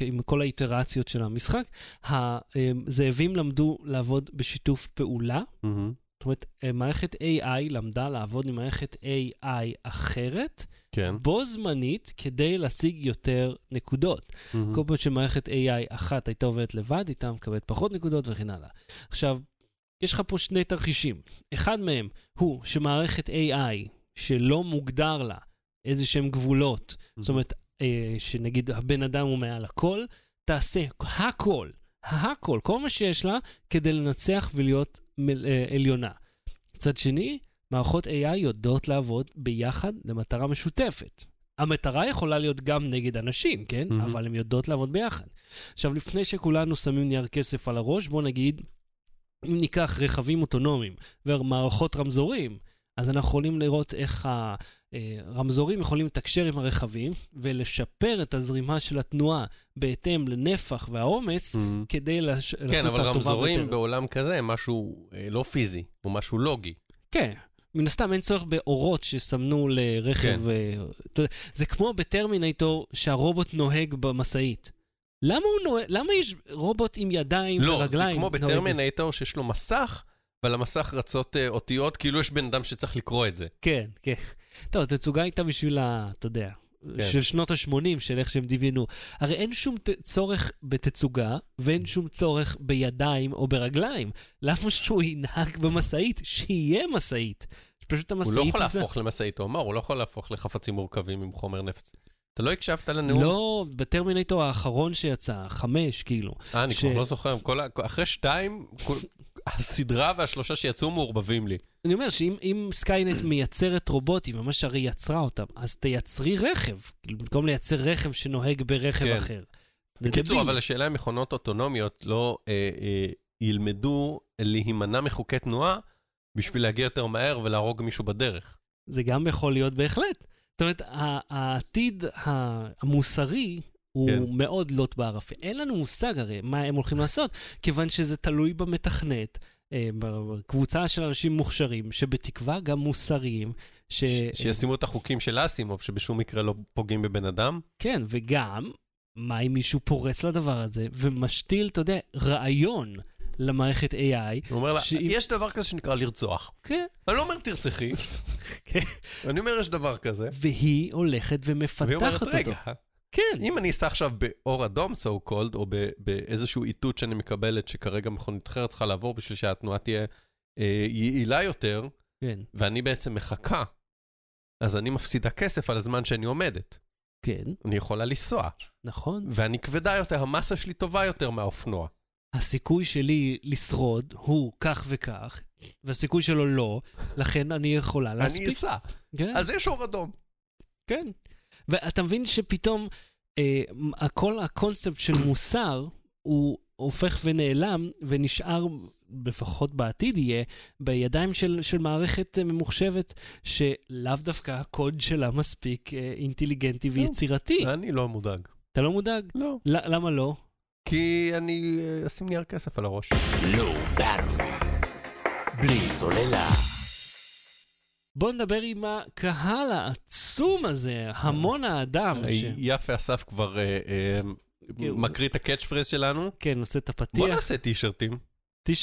עם כל האיטרציות של המשחק, הזאבים למדו לעבוד בשיתוף פעולה. מהמם. זאת אומרת, אה, מערכת AI למדה לעבוד עם מערכת AI אחרת, כן. בו זמנית, כדי להשיג יותר נקודות. מהמם. כל פעם שמערכת AI אחת הייתה עובדת לבד, הייתה מקבלת פחות נקודות וכן הלאה. עכשיו, יש לך פה שני תרחישים. אחד מהם הוא שמערכת AI שלא מוגדר לה איזה שהם גבולות, זאת אומרת, אה, שנגיד הבן אדם הוא מעל הכל, תעשה הכל, הכל, כל מה שיש לה, כדי לנצח ולהיות מל- אה, עליונה. מצד שני, מערכות AI יודעות לעבוד ביחד למטרה משותפת. המטרה יכולה להיות גם נגד אנשים, כן? מהמם. אבל הן יודעות לעבוד ביחד. עכשיו, לפני שכולנו שמים נייר כסף על הראש, בואו נגיד, אם ניקח רכבים אוטונומיים ומערכות רמזורים, אז אנחנו יכולים לראות איך הרמזורים יכולים לתקשר עם הרכבים ולשפר את הזרימה של התנועה בהתאם לנפח והעומס, מהמם. כדי לש... כן, לעשות אבל אותה טובה רמזורים ביותר. בעולם כזה הם משהו אה, לא פיזי, הוא משהו לוגי. כן, מן הסתם אין צורך באורות שסמנו לרכב. כן. אה, יודע, זה כמו בטרמינטור שהרובוט נוהג במשאית. למה הוא נוהג, למה יש רובוט עם ידיים לא, ורגליים? זה כמו? בטרמינטור שיש לו מסך, ועל המסך רצות אה, אותיות, כאילו יש בן אדם שצריך לקרוא את זה. כן, כן. טוב, התצוגה הייתה בשביל ה... אתה יודע, כן. של שנות ה-80, של איך שהם דמיינו. הרי אין שום ת- צורך בתצוגה, ואין שום צורך בידיים או ברגליים. למה שהוא ינהג במשאית? שיהיה משאית. פשוט הוא המשאית לא יכול זה- להפוך למשאית, הוא אמר, הוא לא יכול להפוך לחפצים מורכבים עם חומר נפץ. אתה לא הקשבת לנאום? לא, ב Terminator האחרון שיצא, חמש, כאילו. אה, אני כבר לא זוכר, אחרי שתיים, הסדרה והשלושה שיצאו מעורבבים לי. אני אומר שאם אם Skynet מייצרת רובוטים, ממש הרי יצרה אותם, אז תייצרי רכב. כאילו, במקום לייצר רכב שנוהג ברכב כן. אחר. בקיצור. אבל השאלה אם מכונות אוטונומיות לא אה, אה, ילמדו להימנע מחוקי תנועה בשביל להגיע יותר מהר ולהרוג מישהו בדרך. זה גם יכול להיות בהחלט. זאת אומרת, העתיד המוסרי הוא כן. מאוד לוט בערפל. אין לנו מושג הרי מה הם הולכים לעשות, כיוון שזה תלוי במתכנת, אה, בקבוצה של אנשים מוכשרים, שבתקווה גם מוסריים, ש... ש- שישימו את החוקים של אסימוב, שבשום מקרה לא פוגעים בבן אדם. כן, וגם, מה אם מישהו פורץ לדבר הזה ומשתיל, אתה יודע, רעיון למערכת AI? הוא אומר לה, שאם- יש דבר כזה שנקרא לרצוח. כן, אני לא אומר תרצחי, כן. אני אומר יש דבר כזה. והיא הולכת והיא אומרת, ומפתחת אותו. רגע, כן, אם אני אסע עכשיו באור אדום, so called, או באיזשהו איתות שאני מקבלת שכרגע מכונית אחרת צריכה לעבור בשביל שהתנועה תהיה אה, יעילה יותר, כן, ואני בעצם מחכה, אז אני מפסידה כסף על הזמן שאני עומדת. כן, אני יכולה לנסוע, נכון. ואני כבדה יותר, המסה שלי טובה יותר מהאופנוע. הסיכוי שלי לשרוד הוא כך וכך, והסיכוי שלו לא, לכן אני יכולה אני להספיק. אסע. כן, אז יש אור אדום. כן. ואתה מבין שפתאום אה, כל הקונספט של מוסר הוא הופך ונעלם ונשאר, לפחות בעתיד יהיה, בידיים של, של מערכת אה, ממוחשבת, שלאו דווקא הקוד שלה מספיק אה, אינטליגנטי ויצירתי. אני לא מודאג. אתה לא מודאג? לא. למה לא? כי אני אה, אשים נייר כסף על הראש. לא ברור. בלי סוללה. בוא נדבר עם הקהל העצום הזה, המון האדם. ש... יפה אסף כבר אה, אה, כן, מקריא את ה catch phrase שלנו. כן, עושה את בוא הפתיח. נעשה טישרטים.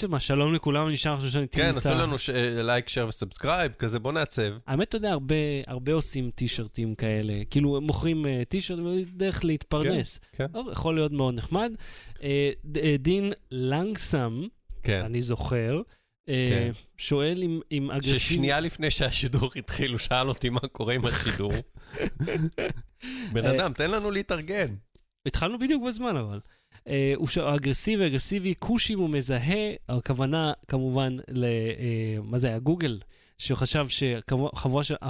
מה, שלום לכולם, אני נשאר עכשיו שאני כן, תמצא. עשו לנו like, share ו subscribe, כזה בוא נעצב. האמת, אתה יודע, הרבה, הרבה עושים טישרטים כאלה. כאילו, הם מוכרים uh, טישרט, דרך להתפרנס. כן, טוב, יכול להיות מאוד נחמד. ד- uh, דין לנגסם, כן. אני זוכר, כן. שואל אם, אם. ששנייה לפני שהשידור התחיל, הוא שאל אותי מה קורה עם השידור. בן אה, אדם, תן לנו להתארגן. התחלנו בדיוק בזמן, אבל. Uh, הוא. אגרסיבי, אגרסיבי, כושים הוא מזהה, הכוונה כמובן ל... Uh, מה זה היה? גוגל, שהוא חשב שחבורה של uh,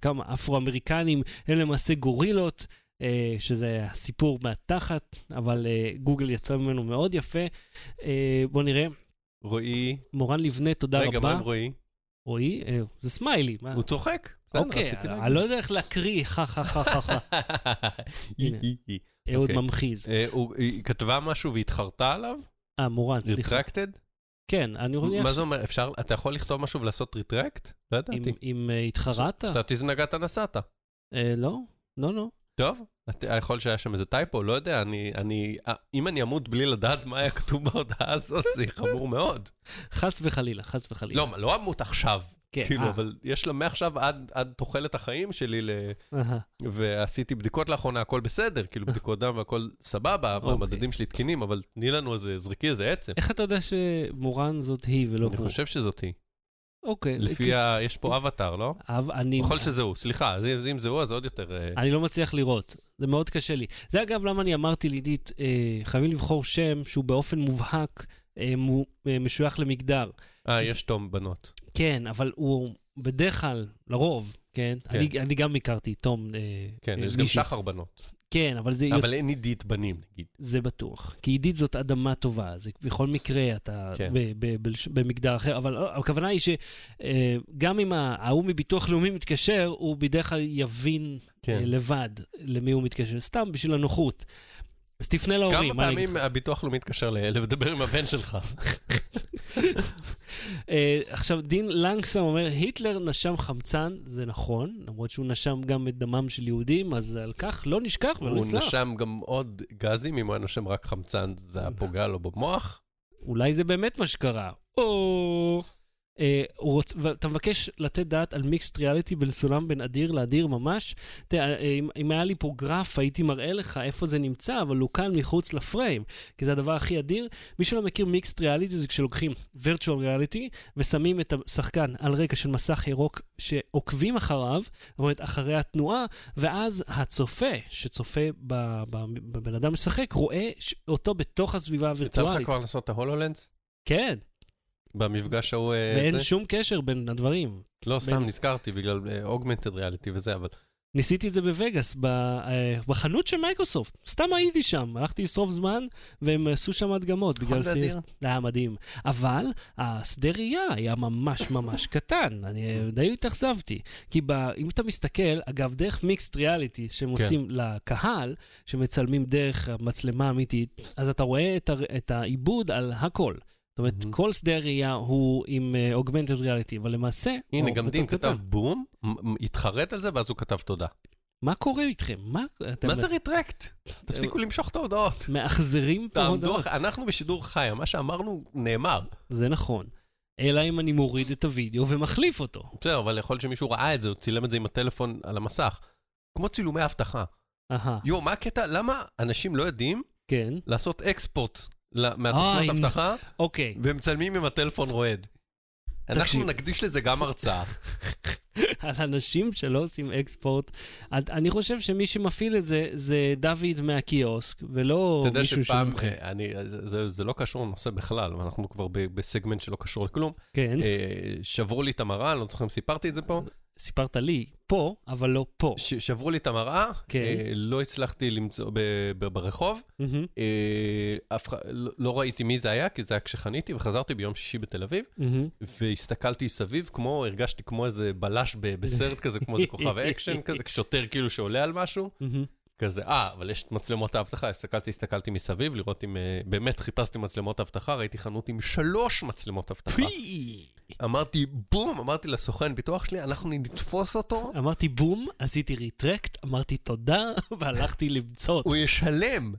כמה אפרו-אמריקנים הם למעשה גורילות, שזה הסיפור מהתחת, אבל גוגל יצא ממנו מאוד יפה. בואו נראה, רועי, מורן לבנה, תודה רגע, מה רבה. עם רועי? רועי, זה סמיילי, מה? הוא צוחק. אוקיי. אני לא יודע איך להקריא, חה חה חה חה חה. אהוד אוקיי. ממחיז. אה, היא כתבה משהו והתחרתה עליו? אה, מורן, סליחה. retracted? כן, אני מניח מה זה אומר? אפשר, אתה יכול לכתוב משהו ולעשות retract? לא ידעתי. אם אה, התחרטת? חשבתי נגעת נסעת. אה, לא, לא, לא. טוב, יכול שהיה שם איזה typo, לא יודע, אני, אני, אה, אם אני אמות בלי לדעת מה היה כתוב בהודעה הזאת, זה חמור מאוד. חס וחלילה, חס וחלילה. לא, לא אמות עכשיו, כן, כאילו, אה, אבל יש לה מעכשיו עד, עד תוחלת החיים שלי, ל... ועשיתי בדיקות לאחרונה, הכל בסדר, כאילו בדיקות דם והכל סבבה, אוקיי. המדדים שלי תקינים, אבל תני לנו איזה, זרקי איזה עצם. איך אתה יודע שמורן זאת היא ולא אני הוא? חושב שזאת היא. אוקיי. לפי ה... יש פה אבטאר, לא? אבל אני... יכול להיות שזה הוא, סליחה, אז אם- זה הוא, אז עוד יותר... אה, אני לא מצליח לראות, זה מאוד קשה לי. זה אגב למה אני אמרתי לעידית, אה, חייבים לבחור שם שהוא באופן מובהק אה, מו- אה, משוייך למגדר. אה, יש תום בנות. כן, אבל הוא בדרך כלל, לרוב, כן? כן. אני, אני גם הכרתי תום. אה, כן, אה, יש גם מישהי. שחר בנות. כן, אבל זה, אבל אין עידית בנים, נגיד. זה בטוח. כי עידית זאת אדמה טובה, זה בכל מקרה אתה כן. ב, ב, ב, במגדר אחר, אבל אה, הכוונה היא שגם אם ה- ההוא מביטוח לאומי מתקשר, הוא בדרך כלל יבין כן. אה, לבד למי הוא מתקשר, סתם בשביל הנוחות. אז תפנה להורים, כמה מה אני אגיד פעמים? הביטוח לאומי מתקשר ל- לדבר עם הבן שלך? אה, עכשיו, דין לנגסם אומר, היטלר נשם חמצן, זה נכון, למרות שהוא נשם גם את דמם של יהודים, אז על כך לא נשכח ולא הוא נסלח. נשם גם עוד גזים, אם הוא היה נושם רק חמצן, זה היה פוגע לו במוח. אולי זה באמת מה שקרה. או... אה, רוצ... ואתה מבקש לתת דעת על מיקסט ריאליטי בסולם בין אדיר לאדיר ממש. תראה, אה, אם, היה לי פה גרף, הייתי מראה לך איפה זה נמצא, אבל הוא כאן מחוץ לפריים, כי זה הדבר הכי אדיר. מי שלא מכיר מיקסט ריאליטי זה כשלוקחים virtual ריאליטי ושמים את השחקן על רקע של מסך ירוק שעוקבים אחריו, זאת אומרת, אחרי התנועה, ואז הצופה שצופה בבן אדם משחק, רואה אותו בתוך הסביבה יצא לך הווירטואלית. כבר לעשות את ההולולנס? כן, במפגש ההוא... אה, ואין זה? שום קשר בין הדברים. לא, סתם בין- נזכרתי בגלל אוגמנטד ריאליטי וזה, אבל... ניסיתי את זה בווגאס, אה, בחנות של מייקרוסופט. סתם הייתי שם, הלכתי לשרוף זמן, והם עשו שם הדגמות. בגלל זה אדיר. זה היה מדהים. אבל השדה ראייה היה ממש ממש קטן, אני די התאכזבתי. כי ב, אם אתה מסתכל, אגב, דרך מיקסט ריאליטי שהם כן. עושים לקהל, שמצלמים דרך המצלמה האמיתית, אז אתה רואה את, ה, את העיבוד על הכל. זאת אומרת, מהמם. כל שדה ראייה הוא עם augmented reality, אבל למעשה... הנה, הוא גם דין. כתב בום, התחרט על זה, ואז הוא כתב תודה. מה קורה איתכם? מה... מה זה retract? תפסיקו למשוך את ההודעות. מאכזרים פה תעמדו, הודעות? אח- אנחנו בשידור חי, מה שאמרנו נאמר. זה נכון. אלא אם אני מוריד את הוידאו ומחליף אותו. בסדר, אבל יכול להיות שמישהו ראה את זה, הוא צילם את זה עם הטלפון על המסך. כמו צילומי אבטחה. אהה, יואו, מה הקטע? למה אנשים לא יודעים כן. לעשות אקספורט אה, מהתוכנות עם- אבטחה, אוקיי. ומצלמים עם הטלפון רועד? אנחנו. נקדיש לזה גם הרצאה. על אנשים שלא עושים אקספורט, אני חושב שמי שמפעיל את זה, זה דוד מהקיוסק, ולא אתה יודע מישהו שפעם. אה, אני, זה- זה- לא קשור לנושא בכלל, אנחנו כבר בסגמנט שלא קשור לכלום. כן, אה, שברו לי את המראה, אני לא זוכר אם סיפרתי את זה פה. סיפרת לי פה, אבל לא פה. ש- שברו לי את המראה, כן. אה, לא הצלחתי למצוא ב- ב- ברחוב. מהמם, אה, אף לא לא ראיתי מי זה היה, כי זה היה כשחניתי, וחזרתי ביום שישי בתל אביב, מהמם. והסתכלתי סביב, כמו, הרגשתי כמו איזה בלש ב- בסרט כזה, כמו איזה כוכב אקשן כזה, שוטר כאילו שעולה על משהו, מהמם. כזה, אה, אבל יש מצלמות האבטחה, הסתכלתי, הסתכלתי מסביב, לראות אם, אה, באמת חיפשתי מצלמות אבטחה, ראיתי חנות עם שלוש מצלמות אבטחה. אמרתי, בום, אמרתי לסוכן ביטוח שלי, אנחנו נתפוס אותו, אמרתי בום, עשיתי retract, אמרתי תודה, והלכתי למצוא אותו. הוא ישלם.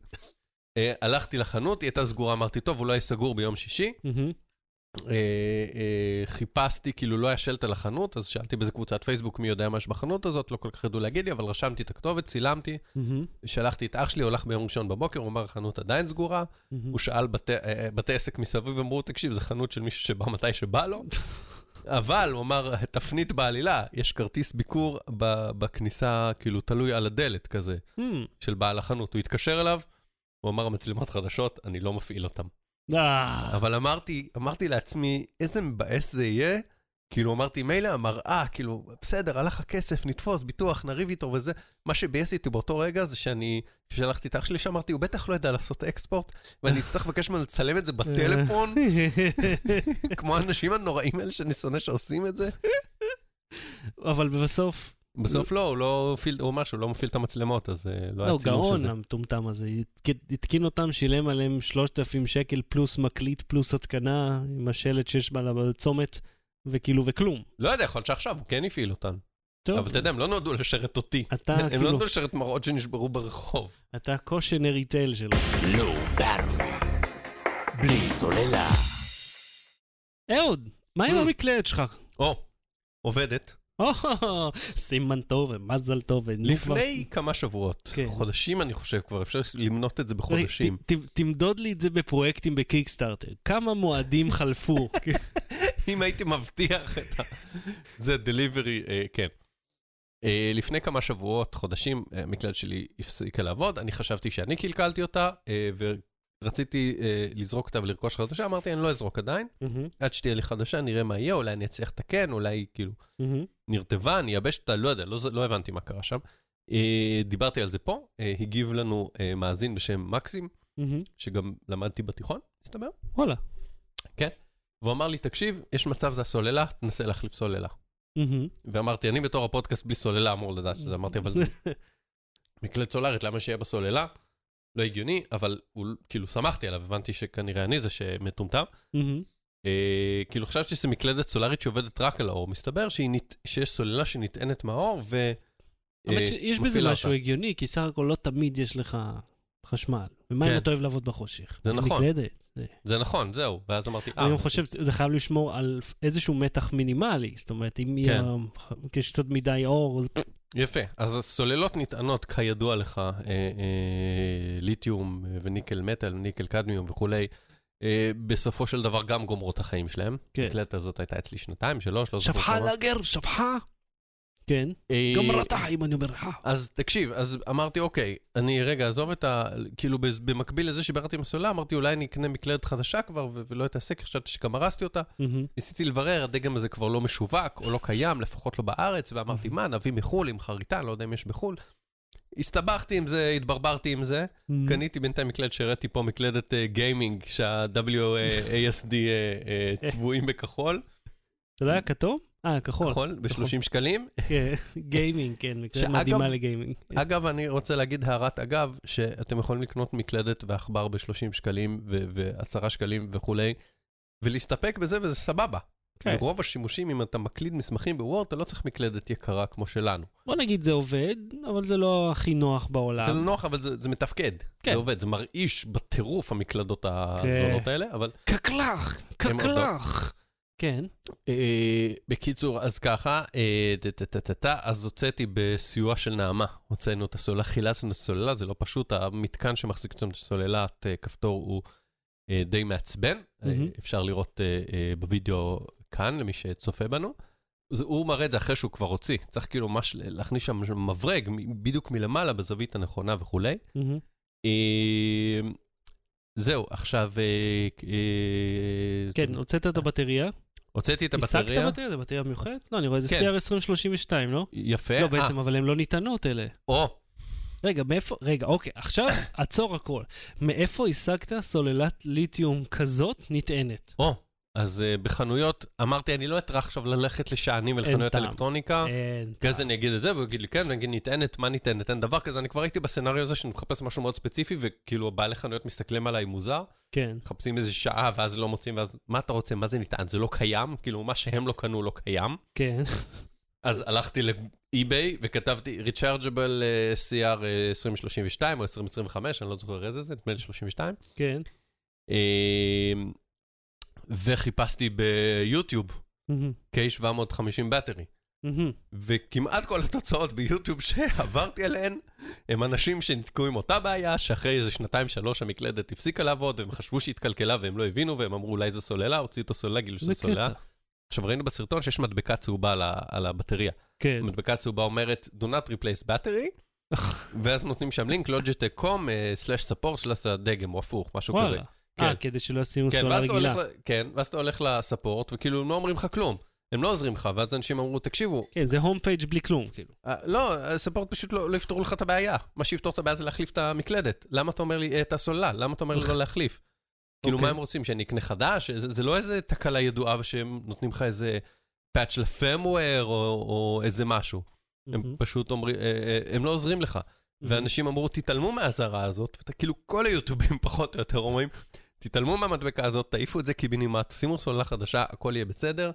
אה, הלכתי לחנות, היא הייתה סגורה, אמרתי, טוב, אולי סגור ביום שישי. אה, אה, חיפשתי, כאילו לא היה שלט על החנות, אז שאלתי באיזה קבוצת פייסבוק מי יודע מה יש בחנות הזאת, לא כל כך ידעו להגיד לי, אבל רשמתי את הכתובת, צילמתי, מהמם. שלחתי את אח שלי, הוא הלך ביום ראשון בבוקר, הוא אמר, החנות עדיין סגורה. מהמם. הוא שאל בתי, אה, בתי עסק מסביב, אמרו, תקשיב, זו חנות של מישהו שבא מתי שבא לו. אבל, הוא אמר, תפנית בעלילה, יש כרטיס ביקור בכניסה, כאילו, תלוי על הדלת כזה, מהמם. של בעל החנות. הוא התקשר אליו, הוא אמר, המצלמות חדשות, אני לא מפעיל אותן. אה, אבל אמרתי, אמרתי לעצמי, איזה מבאס זה יהיה. כאילו, אמרתי, מילא המראה, כאילו, בסדר, הלך הכסף, נתפוס, ביטוח, נריב איתו וזה. מה שביאס אותי באותו רגע זה שאני, כששלחתי את אח שלי, שאמרתי, הוא בטח לא יודע לעשות אקספורט, ואני אצטרך לבקש ממנו לצלם את זה בטלפון, כמו האנשים הנוראים האלה שאני שונא שעושים את זה. אבל בסוף, בסוף לא, הוא לא מפעיל, הוא אמר שהוא לא מפעיל את המצלמות, אז אה, לא לא, היה צילום של גאון זה. המטומטם הזה. התק- התקין אותם, שילם עליהם 3,000 שקל פלוס מקליט פלוס התקנה עם השלט שיש בה בצומת, וכאילו וכלום. לא יודע, יכול להיות שעכשיו הוא כן הפעיל אותן. טוב, אבל אתה יודע, הם לא נועדו לשרת אותי. אתה הם לא כאילו, נועדו לשרת מראות שנשברו ברחוב. אתה קושנרי טייל שלו. לא ברור. בלי סוללה. אהוד, מה עם Mm. המקלדת שלך? או, עובדת. סימן טוב ומזל טוב. לפני כמה שבועות, כן. חודשים אני חושב כבר, אפשר למנות את זה בחודשים. תמדוד לי את זה בפרויקטים בקיקסטארטר. כמה מועדים חלפו? אם הייתי מבטיח את ה... זה דליברי, כן. אה, לפני כמה שבועות, חודשים, אה, המקלדת שלי הפסיקה לעבוד, אני חשבתי שאני קלקלתי אותה, ורציתי אה, לזרוק אותה ולרכוש חדשה, אמרתי, אני לא אזרוק עדיין, מהמם, עד שתהיה לי חדשה, נראה מה יהיה, אולי אני אצליח לתקן, אולי היא כאילו מהמם. נרטבה, אני אייבש אותה, לא יודע, לא, לא הבנתי מה קרה שם. אה, דיברתי על זה פה, אה, הגיב לנו אה, מאזין בשם מקסים, מהמם. שגם למדתי בתיכון, מסתבר. וואלה. והוא אמר לי, תקשיב, יש מצב זה הסוללה, תנסה להחליף סוללה. מהמם. ואמרתי, אני בתור הפודקאסט בלי סוללה אמור לדעת שזה, אמרתי, אבל מקלט סולארית, למה שיהיה בסוללה? לא הגיוני, אבל הוא, כאילו, שמחתי עליו, הבנתי שכנראה אני זה שמטומטם. אה, כאילו חשבתי שזו מקלדת סולארית שעובדת רק על האור, מסתבר שהיא נת... שיש סוללה שנטענת מהאור ו... האמת אה, שיש בזה משהו. הגיוני, כי סך הכל לא תמיד יש לך חשמל. ומה אם כן. אתה אוהב לעבוד בחושך? זה נכון. זה- זה נכון, זהו. ואז אמרתי, אה, אני חושב שזה חייב לשמור על איזשהו מתח מינימלי. זאת אומרת, אם כן. יש קצת מדי אור, אז יפה. אז הסוללות נטענות, כידוע לך, אה, אה, ליתיום אה, וניקל מטל, ניקל קדמיום וכולי, אה, בסופו של דבר גם גומרות החיים שלהם. כן. המקלדת הזאת הייתה אצלי שנתיים, שלוש, לא זוכר שפחה כמה. לגר, שפחה. כן. אה, גמרה את החיים, אני אומר לך. אז תקשיב, אז אמרתי, אוקיי, אני רגע אעזוב את ה... כאילו, במקביל לזה שביררתי עם הסוללה, אמרתי, אולי אני אקנה מקלדת חדשה כבר ולא אתעסק, חשבתי שגם הרסתי אותה. ניסיתי לברר, הדגם הזה כבר לא משווק או לא קיים, לפחות לא בארץ, ואמרתי, מה, נביא מחו"ל עם חריטה, לא יודע אם יש בחו"ל. הסתבכתי עם זה, התברברתי עם זה. קניתי בינתיים מקלדת שהראיתי פה, מקלדת אה, גיימינג, שה-WASD אה, אה, צבועים בכחול, זה לא היה כתום? אה, כחול. כחול, ב-30 שקלים. כן, גיימינג, כן, מקלדת מדהימה לגיימינג. אגב, אני רוצה להגיד הערת אגב, שאתם יכולים לקנות מקלדת ועכבר ב-30 שקלים ו- ו-10 שקלים וכולי, ולהסתפק בזה וזה סבבה. כן. רוב השימושים, אם אתה מקליד מסמכים בוורד, אתה לא צריך מקלדת יקרה כמו שלנו. בוא נגיד זה עובד, אבל זה לא הכי נוח בעולם. זה לא נוח, אבל זה, זה מתפקד. כן. זה עובד, זה מרעיש בטירוף המקלדות הזולות האלה, אבל... קקלח, הם קקלח. כן. אה, בקיצור, אז ככה, אה, אז הוצאתי בסיוע של נעמה, הוצאנו את הסוללה, חילצנו את הסוללה, זה לא פשוט, המתקן שמחזיק את הסוללת אה, כפתור הוא די מעצבן. אפשר לראות בווידאו כאן, למי שצופה בנו. זה, הוא מראה את זה אחרי שהוא כבר הוציא, צריך כאילו ממש להכניס שם מברג, בדיוק מלמעלה, בזווית הנכונה וכולי. זהו, עכשיו... כן, הוצאת את הבטריה. הוצאתי את השגת הבטריה. בטריה? זה בטריה מיוחדת? לא, אני רואה, זה כן. CR2032, לא? יפה. לא, אה, בעצם, אבל הן לא ניתנות אלה. או, רגע, מאיפה, רגע, אוקיי, עכשיו עצור הכל. מאיפה השגת סוללת ליתיום כזאת נטענת? או. אז uh, בחנויות, אמרתי, אני לא אטרח עכשיו ללכת לשענים ולחנויות טעם. אלקטרוניקה. אין. כי אז אני אגיד את זה, והוא יגיד לי, כן, ואני אגיד, נטענת, מה נטענת? אין דבר כזה. אני כבר הייתי בסצנריו הזה שאני מחפש משהו מאוד ספציפי, וכאילו הבעלי חנויות מסתכלים עליי מוזר, כן. מחפשים איזה שעה, ואז לא מוצאים, ואז מה אתה רוצה? מה זה נטען? זה לא קיים? כאילו, מה שהם לא קנו לא קיים. כן. אז הלכתי לאי-ביי וכתבתי Rechargeable אה, CR אה, 2032 או 2025, אני לא זוכר איזה זה, נדמה לי 32. כן. אה, וחיפשתי ביוטיוב, מהמם. K750 בטרי. וכמעט כל התוצאות ביוטיוב שעברתי עליהן, הם אנשים שנתקעו עם אותה בעיה, שאחרי איזה שנתיים-שלוש המקלדת הפסיקה לעבוד, והם חשבו שהיא התקלקלה והם לא הבינו, והם אמרו אולי זה סוללה, הוציאו את הסוללה, גילו שזה זה סוללה. עכשיו ראינו בסרטון שיש מדבקה צהובה על, על הבטריה. כן. המדבקה הצהובה אומרת, do not replace battery, ואז נותנים שם לינק, logitech.com, סלאש support, סלאש הדגם, או הפוך, משהו כזה. וואלה. אה, כן. כדי שלא ישימו כן, סוללה רגילה. כן, ואז אתה הולך לספורט, וכאילו הם לא אומרים לך כלום. הם לא עוזרים לך, ואז אנשים אמרו, תקשיבו, כן, זה הום פייג' בלי כלום, כאילו. אה, לא, הספורט פשוט לא, לא יפתרו לך את הבעיה. מה שיפתור את הבעיה זה להחליף את המקלדת. למה אתה אומר לי אה, את הסוללה? למה אתה אומר לי לא להחליף? כאילו, אוקיי. מה הם רוצים, שאני אקנה חדש? זה, זה לא איזה תקלה ידועה שהם נותנים לך איזה פאץ' לפרמוור או, או איזה משהו. הם מהמם. פשוט אומרים, אה, אה, הם לא עוזרים לך. ואנשים אמרו, תתעלמו מהאזהרה הזאת, ואתה כאילו, כל היוטיובים פחות או יותר אומרים, תתעלמו מהמדבקה הזאת, תעיפו את זה קיבינימט, שימו סוללה חדשה, הכל יהיה בסדר.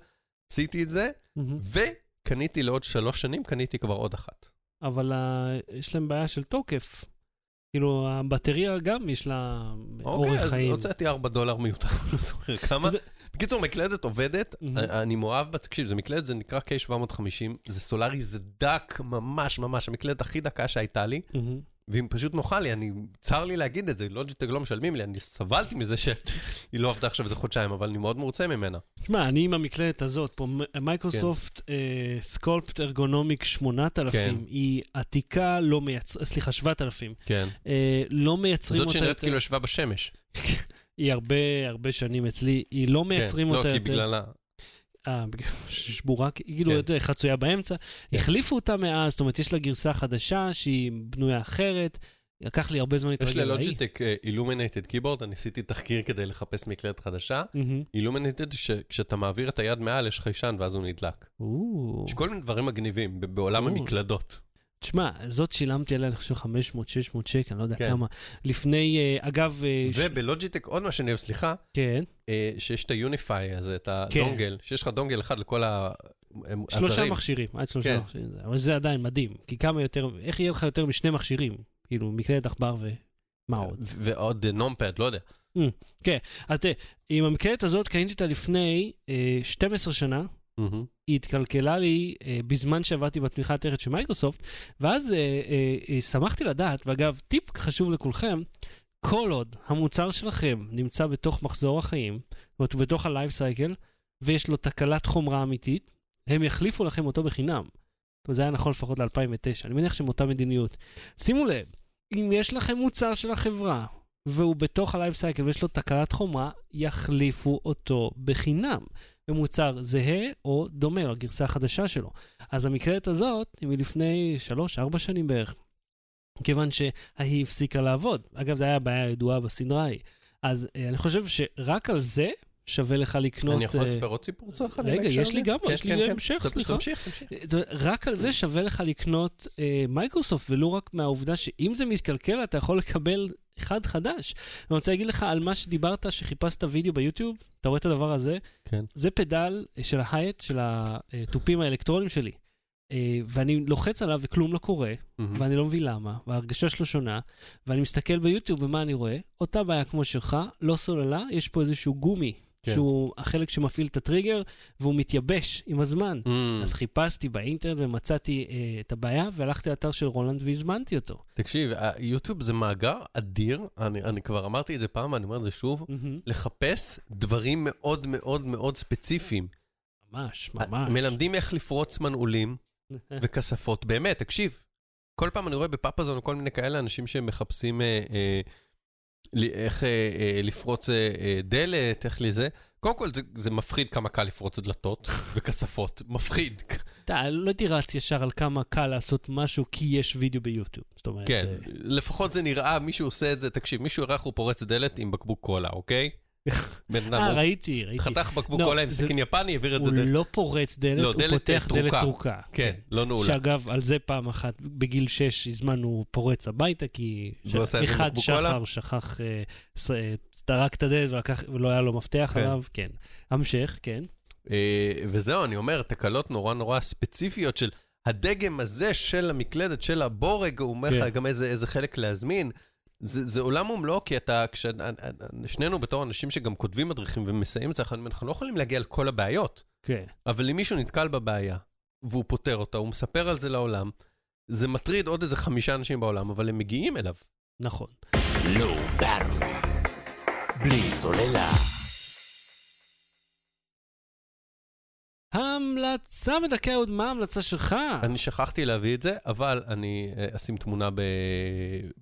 עשיתי את זה, מהמם. וקניתי לעוד שלוש שנים, קניתי כבר עוד אחת. אבל ה- יש להם בעיה של תוקף. כאילו, הבטריה גם יש לה אוקיי, אורך אז חיים. הוצאתי 4 דולר מיותר, לא זוכר כמה. בקיצור, מקלדת עובדת, מהמם. אני מאוהב בה, תקשיב, זה מקלדת, זה נקרא K750, זה סולארי, זה דק ממש ממש, המקלדת הכי דקה שהייתה לי, מהמם. והיא פשוט נוחה לי, אני, צר לי להגיד את זה, Logitech לא משלמים לי, אני סבלתי מזה שהיא לא עבדה עכשיו איזה חודשיים, אבל אני מאוד מרוצה ממנה. תשמע, אני עם המקלדת הזאת, פה מייקרוסופט אה, Sculpt Ergonomic 8000, כן. היא עתיקה, לא מייצר, סליחה, 7000, כן. אה, לא מייצרים זאת אותה שנראית יותר, כאילו ישבה בשמש. היא הרבה הרבה שנים אצלי, היא לא מייצרים כן, אותה לא, כי יותר, בגללה... אה, שבורה, כאילו, כן. חצויה באמצע, החליפו אותה מאז, זאת אומרת, יש לה גרסה חדשה שהיא בנויה אחרת, לקח לי הרבה זמן יש להתרגל להיא. ללוג'יטק אילומינטד קיבורד, אני עשיתי תחקיר כדי לחפש מקלדת חדשה. מהמם. אילומינטד, שכשאתה מעביר את היד מעל, יש חיישן ואז הוא נדלק. יש כל מיני דברים מגניבים בעולם או. המקלדות. תשמע, זאת שילמתי עליה, אני חושב, 500-600 שקל, אני לא יודע כן. כמה. לפני, אה, אגב... אה, ש- וב Logitech עוד מה שאני אוהב, סליחה, כן, אה, שיש את ה Unify הזה, את כן. הדונגל, שיש לך דונגל אחד לכל ה... שלושה הזרים. מכשירים, עד שלושה כן. מכשירים. אבל זה עדיין מדהים, כי כמה יותר, איך יהיה לך יותר משני מכשירים? כאילו, מקלדת עכבר ומה עוד? ועוד numpad, לא יודע. אז תראה, עם המקלדת הזאת קניתי אותה לפני אה, 12 שנה, מהמם. היא התקלקלה לי אה, בזמן שעבדתי בתמיכה התארת של מייקרוסופט, ואז אה, אה, אה, שמחתי לדעת, ואגב, טיפ חשוב לכולכם, כל עוד המוצר שלכם נמצא בתוך מחזור החיים, זאת אומרת, בתוך ה-life cycle, ויש לו תקלת חומרה אמיתית, הם יחליפו לכם אותו בחינם. זה היה נכון לפחות ל-2009, אני מניח שהם אותה מדיניות. שימו לב, אם יש לכם מוצר של החברה, והוא בתוך ה-life cycle ויש לו תקלת חומרה, יחליפו אותו בחינם. במוצר זהה או דומה לגרסה החדשה שלו. אז המקלדת הזאת היא מלפני 3-4 שנים בערך. כיוון שההיא הפסיקה לעבוד. אגב, זו הייתה בעיה ידועה בסדרה ההיא. אז אה, אני חושב שרק על זה שווה לך לקנות... אני יכול אה, לספר עוד סיפור צרכני? רגע, יש לי? גם, כן, יש לי כן, כן. המשך, סליחה. תמשיך, תמשיך. רק על זה שווה לך לקנות אה, מייקרוסופט, ולו רק מהעובדה שאם זה מתקלקל, אתה יכול לקבל אחד חדש. אני רוצה להגיד לך על מה שדיברת, שחיפשת וידאו ביוטיוב, אתה רואה את הדבר הזה? כן. זה פדל אה, של ההייט, של התופים האלקטרונים שלי. ואני לוחץ עליו וכלום לא קורה. ואני לא מבין למה, וההרגשה שלו שונה, ואני מסתכל ביוטיוב ומה אני רואה? אותה בעיה כמו שלך, לא סוללה, יש פה איזשהו גומי, כן. שהוא החלק שמפעיל את הטריגר, והוא מתייבש עם הזמן. מהמם. אז חיפשתי באינטרנט ומצאתי אה, את הבעיה, והלכתי לאתר של רולנד והזמנתי אותו. תקשיב, היוטיוב זה מאגר אדיר, אני אני כבר אמרתי את זה פעם, אני אומר את זה שוב, לחפש דברים מאוד מאוד מאוד ספציפיים. ממש, ממש. מלמדים איך לפרוץ מנעולים וכספות. באמת, תקשיב, כל פעם אני רואה בפאפאזון כל מיני כאלה אנשים שמחפשים אה, אה, איך אה, אה, לפרוץ אה, אה, דלת, איך לזה. קודם כל, זה, זה מפחיד כמה קל לפרוץ דלתות וכספות. מפחיד. אתה לא הייתי רץ ישר על כמה קל לעשות משהו, כי יש וידאו ביוטיוב. זאת אומרת... כן, אה, לפחות זה נראה, מישהו עושה את זה, תקשיב, מישהו יראה איך הוא פורץ דלת עם בקבוק קולה, אוקיי? בן אדם, אה, הוא ראיתי, ראיתי. חתך בקבוק לא, קולה עם זה- סכין יפני, העביר את זה הוא דרך... לא פורץ דלת, לא, הוא דלת, פותח אה, דלת טרוקה. טרוקה. כן, לא נעולה. שאגב, על זה פעם אחת, בגיל 6 הזמנו פורץ הביתה, כי עם אחד? שחר שכח, אה, ס- אה, טרק את הדלת ולא היה לו מפתח כן. עליו, כן. המשך, כן. אה, וזהו, אני אומר, תקלות נורא נורא ספציפיות של הדגם הזה של המקלדת, של הבורג, הוא אומר לך כן. גם איזה, איזה חלק להזמין. זה, זה עולם ומלואו, כי אתה, כש... שנינו בתור אנשים שגם כותבים מדריכים ומסייעים את זה, אנחנו לא יכולים להגיע לכל הבעיות. כן. אבל אם מישהו נתקל בבעיה, והוא פותר אותה, הוא מספר על זה לעולם, זה מטריד עוד איזה חמישה אנשים בעולם, אבל הם מגיעים אליו. נכון. Battery. בלי סוללה. המלצה מדכא עוד מה ההמלצה שלך? אני שכחתי להביא את זה, אבל אני אה, אשים תמונה.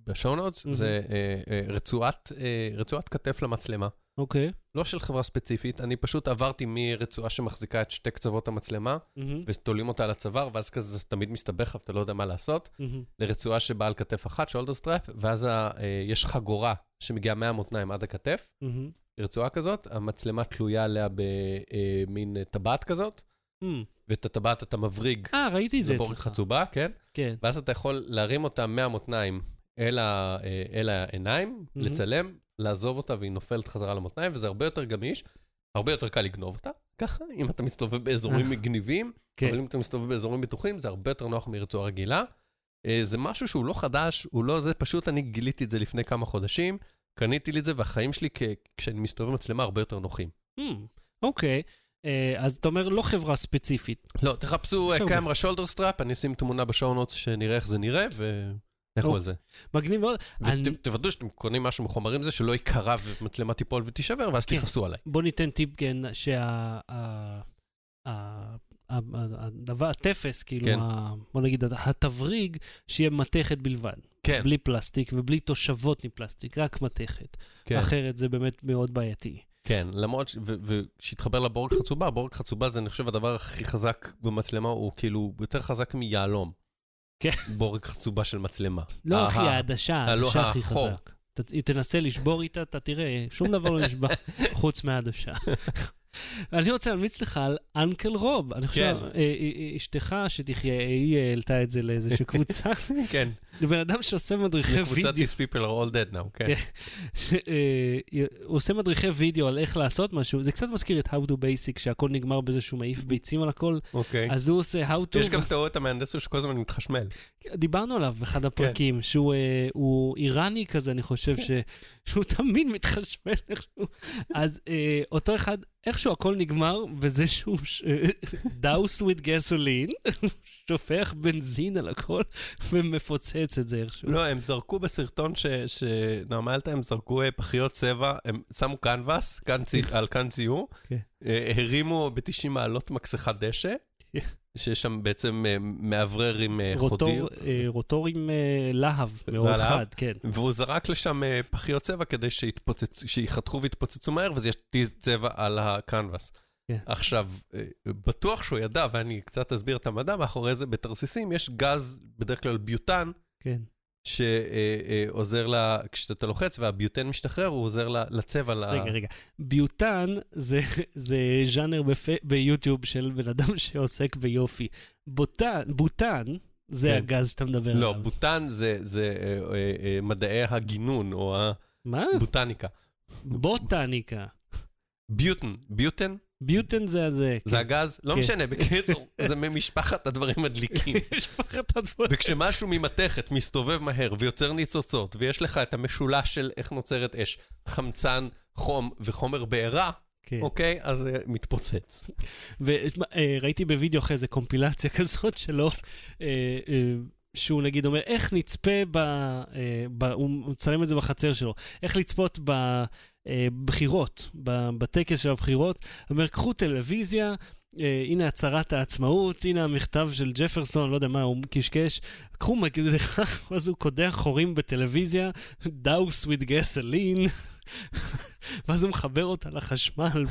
בשואו נוטס. זה אה, אה, רצועת כתף למצלמה. אוקיי. לא של חברה ספציפית, אני פשוט עברתי מרצועה שמחזיקה את שתי קצוות המצלמה, מהמם, ותולים אותה על הצוואר, ואז כזה זה תמיד מסתבך ואתה לא יודע מה לעשות, מהמם. לרצועה שבאה על כתף אחת, שולדר סטרף, ואז ה, אה, יש חגורה שמגיעה מהמותניים עד הכתף, מהמם. רצועה כזאת, המצלמה תלויה עליה במין טבעת כזאת, מהמם. ואת הטבעת אתה מבריג אה, ראיתי את זה אצלך. חצובה, כן? כן. ואז אתה יכול להרים אותה מהמותניים אל, ה, אה, אל העיניים, מהמם. לצלם, לעזוב אותה והיא נופלת חזרה למותניים, וזה הרבה יותר גמיש, הרבה יותר קל לגנוב אותה, ככה, אם אתה מסתובב באזורים מגניבים, כן. אבל אם אתה מסתובב באזורים בטוחים, זה הרבה יותר נוח מרצועה רגילה. אה, זה משהו שהוא לא חדש, הוא לא זה, פשוט אני גיליתי את זה לפני כמה חודשים, קניתי לי את זה, והחיים שלי, כ- כשאני מסתובב עם מצלמה, הרבה יותר נוחים. מהמם. אוקיי. אה, אז אתה אומר לא חברה ספציפית. לא, תחפשו. camera shoulder strap, אני אשים תמונה ב show notes שנראה איך זה נראה, ולכו אוקיי. על זה. מגניב מאוד. ותוודאו שאתם קונים משהו מחומרים זה, שלא ייקרע ומצלמה תיפול ותישבר, ואז כן. תכעסו עליי. בוא ניתן טיפ, כן, שה... ה- ה- ה- הדבר, הטפס, כאילו, כן. ה- בוא נגיד, התבריג, שיהיה מתכת בלבד. כן, בלי פלסטיק ובלי תושבות מפלסטיק, רק מתכת. כן, אחרת זה באמת מאוד בעייתי. כן, למרות, ש- וכשהתחבר לבורג חצובה, בורג חצובה זה, אני חושב, הדבר הכי חזק במצלמה, הוא כאילו יותר חזק מיהלום. כן. בורג חצובה של מצלמה. לא, אה, אחי, אה, העדשה, אה, לא, העדשה הכי. חזק. תנסה לשבור איתה, אתה תראה, שום דבר לא נשבר חוץ מהעדשה. אני רוצה להמליץ לך על אנקל רוב. אני חושב, כן. אה, אה, אה, אשתך שתחיה, היא העלתה את זה לאיזושהי קבוצה. כן. זה בן אדם שעושה מדריכי קבוצת וידאו. These people are all dead now, כן. כן. הוא עושה מדריכי וידאו על איך לעשות משהו, זה קצת מזכיר את How to Basic, שהכל נגמר בזה שהוא מעיף ביצים על הכל, אוקיי. אז הוא עושה How to, יש גם טעות המהנדס שכל הזמן מתחשמל. דיברנו עליו באחד הפרקים, שהוא הוא איראני כזה, אני חושב, שהוא תמיד מתחשמל איכשהו. אז אותו אחד, איכשהו הכל נגמר בזה שהוא דאוס וויד גסולין, שופך בנזין על הכל ומפוצץ את זה איכשהו. לא, הם זרקו בסרטון ש- שנעמה העלתה, הם זרקו אה, פחיות צבע, הם שמו קנבס על כאן ציור, כן. אה, הרימו ב-90 מעלות מקסחת דשא, כן. שיש שם בעצם אה, מאוורר עם אה, רוטור, אה, רוטור עם להב מאוד להב? חד, כן. והוא זרק לשם פחיות צבע כדי שיתפוצץ- שיחתכו ויתפוצצו מהר, וזה ישתיז צבע על הקנבס. כן. עכשיו, בטוח שהוא ידע, ואני קצת אסביר את המדע, מאחורי זה בתרסיסים יש גז, בדרך כלל ביוטן, כן. שעוזר לה, כשאתה לוחץ והביוטן משתחרר, הוא עוזר לצבע. ל- רגע, רגע. ביוטן זה, זה ז'אנר. ביוטיוב של בן אדם שעוסק ביופי. בוטן, בוטן זה כן. הגז שאתה מדבר לא, עליו. בוטן זה, זה אה, אה, אה, מדעי הגינון, או מה? הבוטניקה. בוטניקה. ביוטן, ביוטן? ביוטן זה הזה. זה הגז? לא כן. משנה, בקיצור, זה ממשפחת הדברים הדליקים. יש פחד הדבר. וכשמשהו ממתכת מסתובב מהר ויוצר ניצוצות, ויש לך את המשולש של איך נוצרת אש, חמצן, חום וחומר בעירה, כן. אוקיי? אז זה מתפוצץ. וראיתי בווידאו אחרי זה קומפילציה כזאת שלו, אה, אה, שהוא נגיד אומר, איך נצפה ב... אה, ב הוא מצלם את זה בחצר שלו, איך לצפות בבחירות, ב- בטקס של הבחירות. אומר, קחו טלוויזיה, אה, הנה הצהרת העצמאות, הנה המכתב של ג'פרסון, לא יודע מה, הוא קשקש. קחו מקדחה, ואז הוא קודח חורים בטלוויזיה, דאוס וויד גסלין, ואז הוא מחבר אותה לחשמל.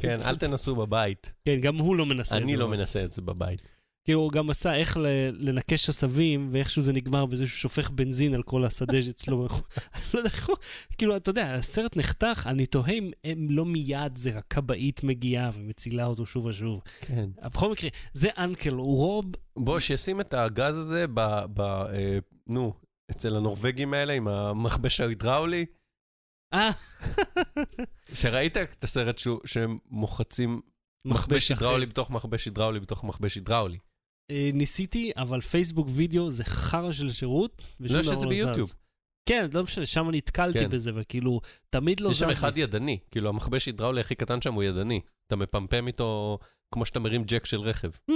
כן, אל תנסו בבית. כן, גם הוא לא מנסה את זה. אני לא בבית. מנסה את זה בבית. כאילו, הוא גם עשה איך לנקש עשבים, ואיכשהו זה נגמר בזה שהוא שופך בנזין על כל השדה שאצלו. אני לא יודע איך הוא... כאילו, אתה יודע, הסרט נחתך, אני תוהה אם הם לא מיד זה הכבאית מגיעה ומצילה אותו שוב ושוב. כן. בכל מקרה, זה אנקל רוב, בוא, שישים את הגז הזה ב... ב אה, נו, אצל הנורבגים האלה עם המכבש ההידראולי. אה, שראית את הסרט שהם מוחצים מכבש. הידראולי בתוך מכבש הידראולי בתוך מכבש הידראולי. אה, ניסיתי, אבל פייסבוק וידאו זה חרא של שירות, ושום לא, יש דבר את זה לא ביוטיוב. זז. כן, לא משנה, שם נתקלתי כן. בזה, וכאילו, תמיד לא יש זז. שם לי. אחד ידני, כאילו המכבש הידראולי הכי קטן שם הוא ידני. אתה מפמפם איתו כמו שאתה מרים ג'ק של רכב. Hmm.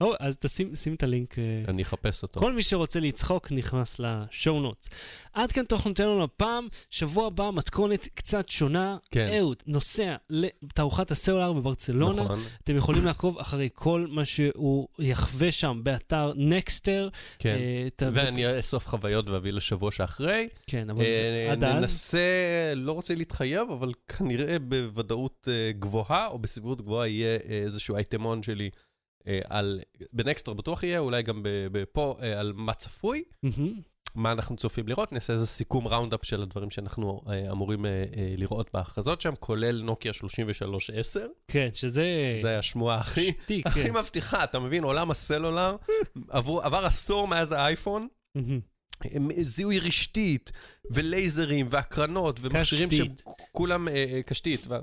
או, אז תשים שים את הלינק. אה, אני אחפש אותו. כל מי שרוצה לצחוק נכנס לשואו נוטס. עד כאן תוכניתנו לפעם, שבוע הבא מתכונת קצת שונה. כן. אהוד נוסע לתערוכת הסלולר בברצלונה. נכון, אתם יכולים לעקוב אחרי כל מה שהוא יחווה שם באתר נקסטר. כן. אה, ת- ואני אאסוף חוויות ואביא לשבוע שאחרי. כן, אבל אה, עד אז, ננסה, לא רוצה להתחייב, אבל כנראה בוודאות אה, גבוהה, או בסבירות גבוהה יהיה איזשהו אייטמון שלי על, בנקסטר בטוח יהיה, אולי גם פה, אה, על מה צפוי. מה אנחנו צופים לראות, נעשה איזה סיכום ראונדאפ של הדברים שאנחנו אה, אמורים אה, אה, לראות בהכרזות שם, כולל נוקיה 3310, כן, שזה... זה השמועה הכי... שטיק, הכי כן. מבטיחה, אתה מבין? עולם הסלולר, עבור, עבר עשור מאז האייפון, זיהוי רשתית, ולייזרים, והקרנות, ומכשירים. שכולם, אה, אה, קשתית, ו-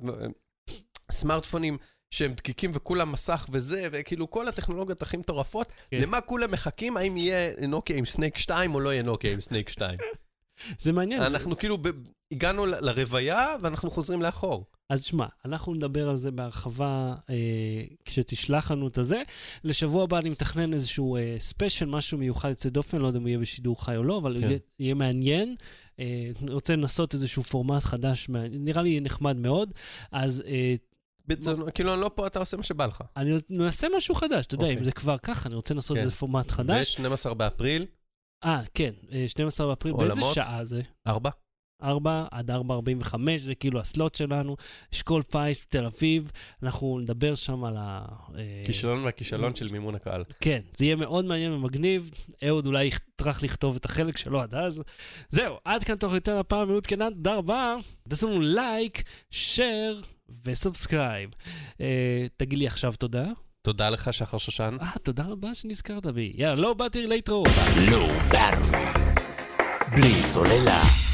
סמארטפונים שהם דקיקים וכולם מסך וזה, וכאילו כל הטכנולוגיות הכי מטורפות, כן. למה כולם מחכים? האם יהיה נוקיה עם Snake 2 או לא יהיה נוקיה עם Snake 2? זה מעניין. אנחנו כאילו ב- הגענו ל- לרוויה ואנחנו חוזרים לאחור. אז שמע, אנחנו נדבר על זה בהרחבה אה, כשתשלח לנו את הזה. לשבוע הבא אני מתכנן איזשהו אה, special, משהו מיוחד יוצא דופן, לא יודע אם הוא יהיה בשידור חי או לא, אבל כן. יהיה, יהיה מעניין. אה, רוצה לנסות איזשהו פורמט חדש, נראה לי נחמד מאוד. אז אה, כאילו, אני לא פה, אתה עושה מה שבא לך. אני נעשה משהו חדש, אתה יודע, אוקיי. אם זה כבר ככה, אני רוצה לנסות כן. איזה פורמט חדש. ו-12 באפריל, אה, כן, אה, 12 באפריל, באיזה. שעה זה? 4. 4 עד 4.45, זה כאילו ה slot שלנו. אשכול פיס, תל אביב, אנחנו נדבר שם על ה... אה, כישלון והכישלון של מימון הקהל. כן, זה יהיה מאוד מעניין ומגניב. אהוד אולי יטרח לכתוב את החלק שלו עד אז. זהו, עד כאן תוך יותר הפעם, אהוד קנן, תודה רבה. תעשו לנו like, share ו subscribe. אה, תגיד לי עכשיו תודה. תודה לך, שחר שושן. אה, תודה רבה שנזכרת בי. יאללה, לא באתי להתראות. Low battery. בלי סוללה.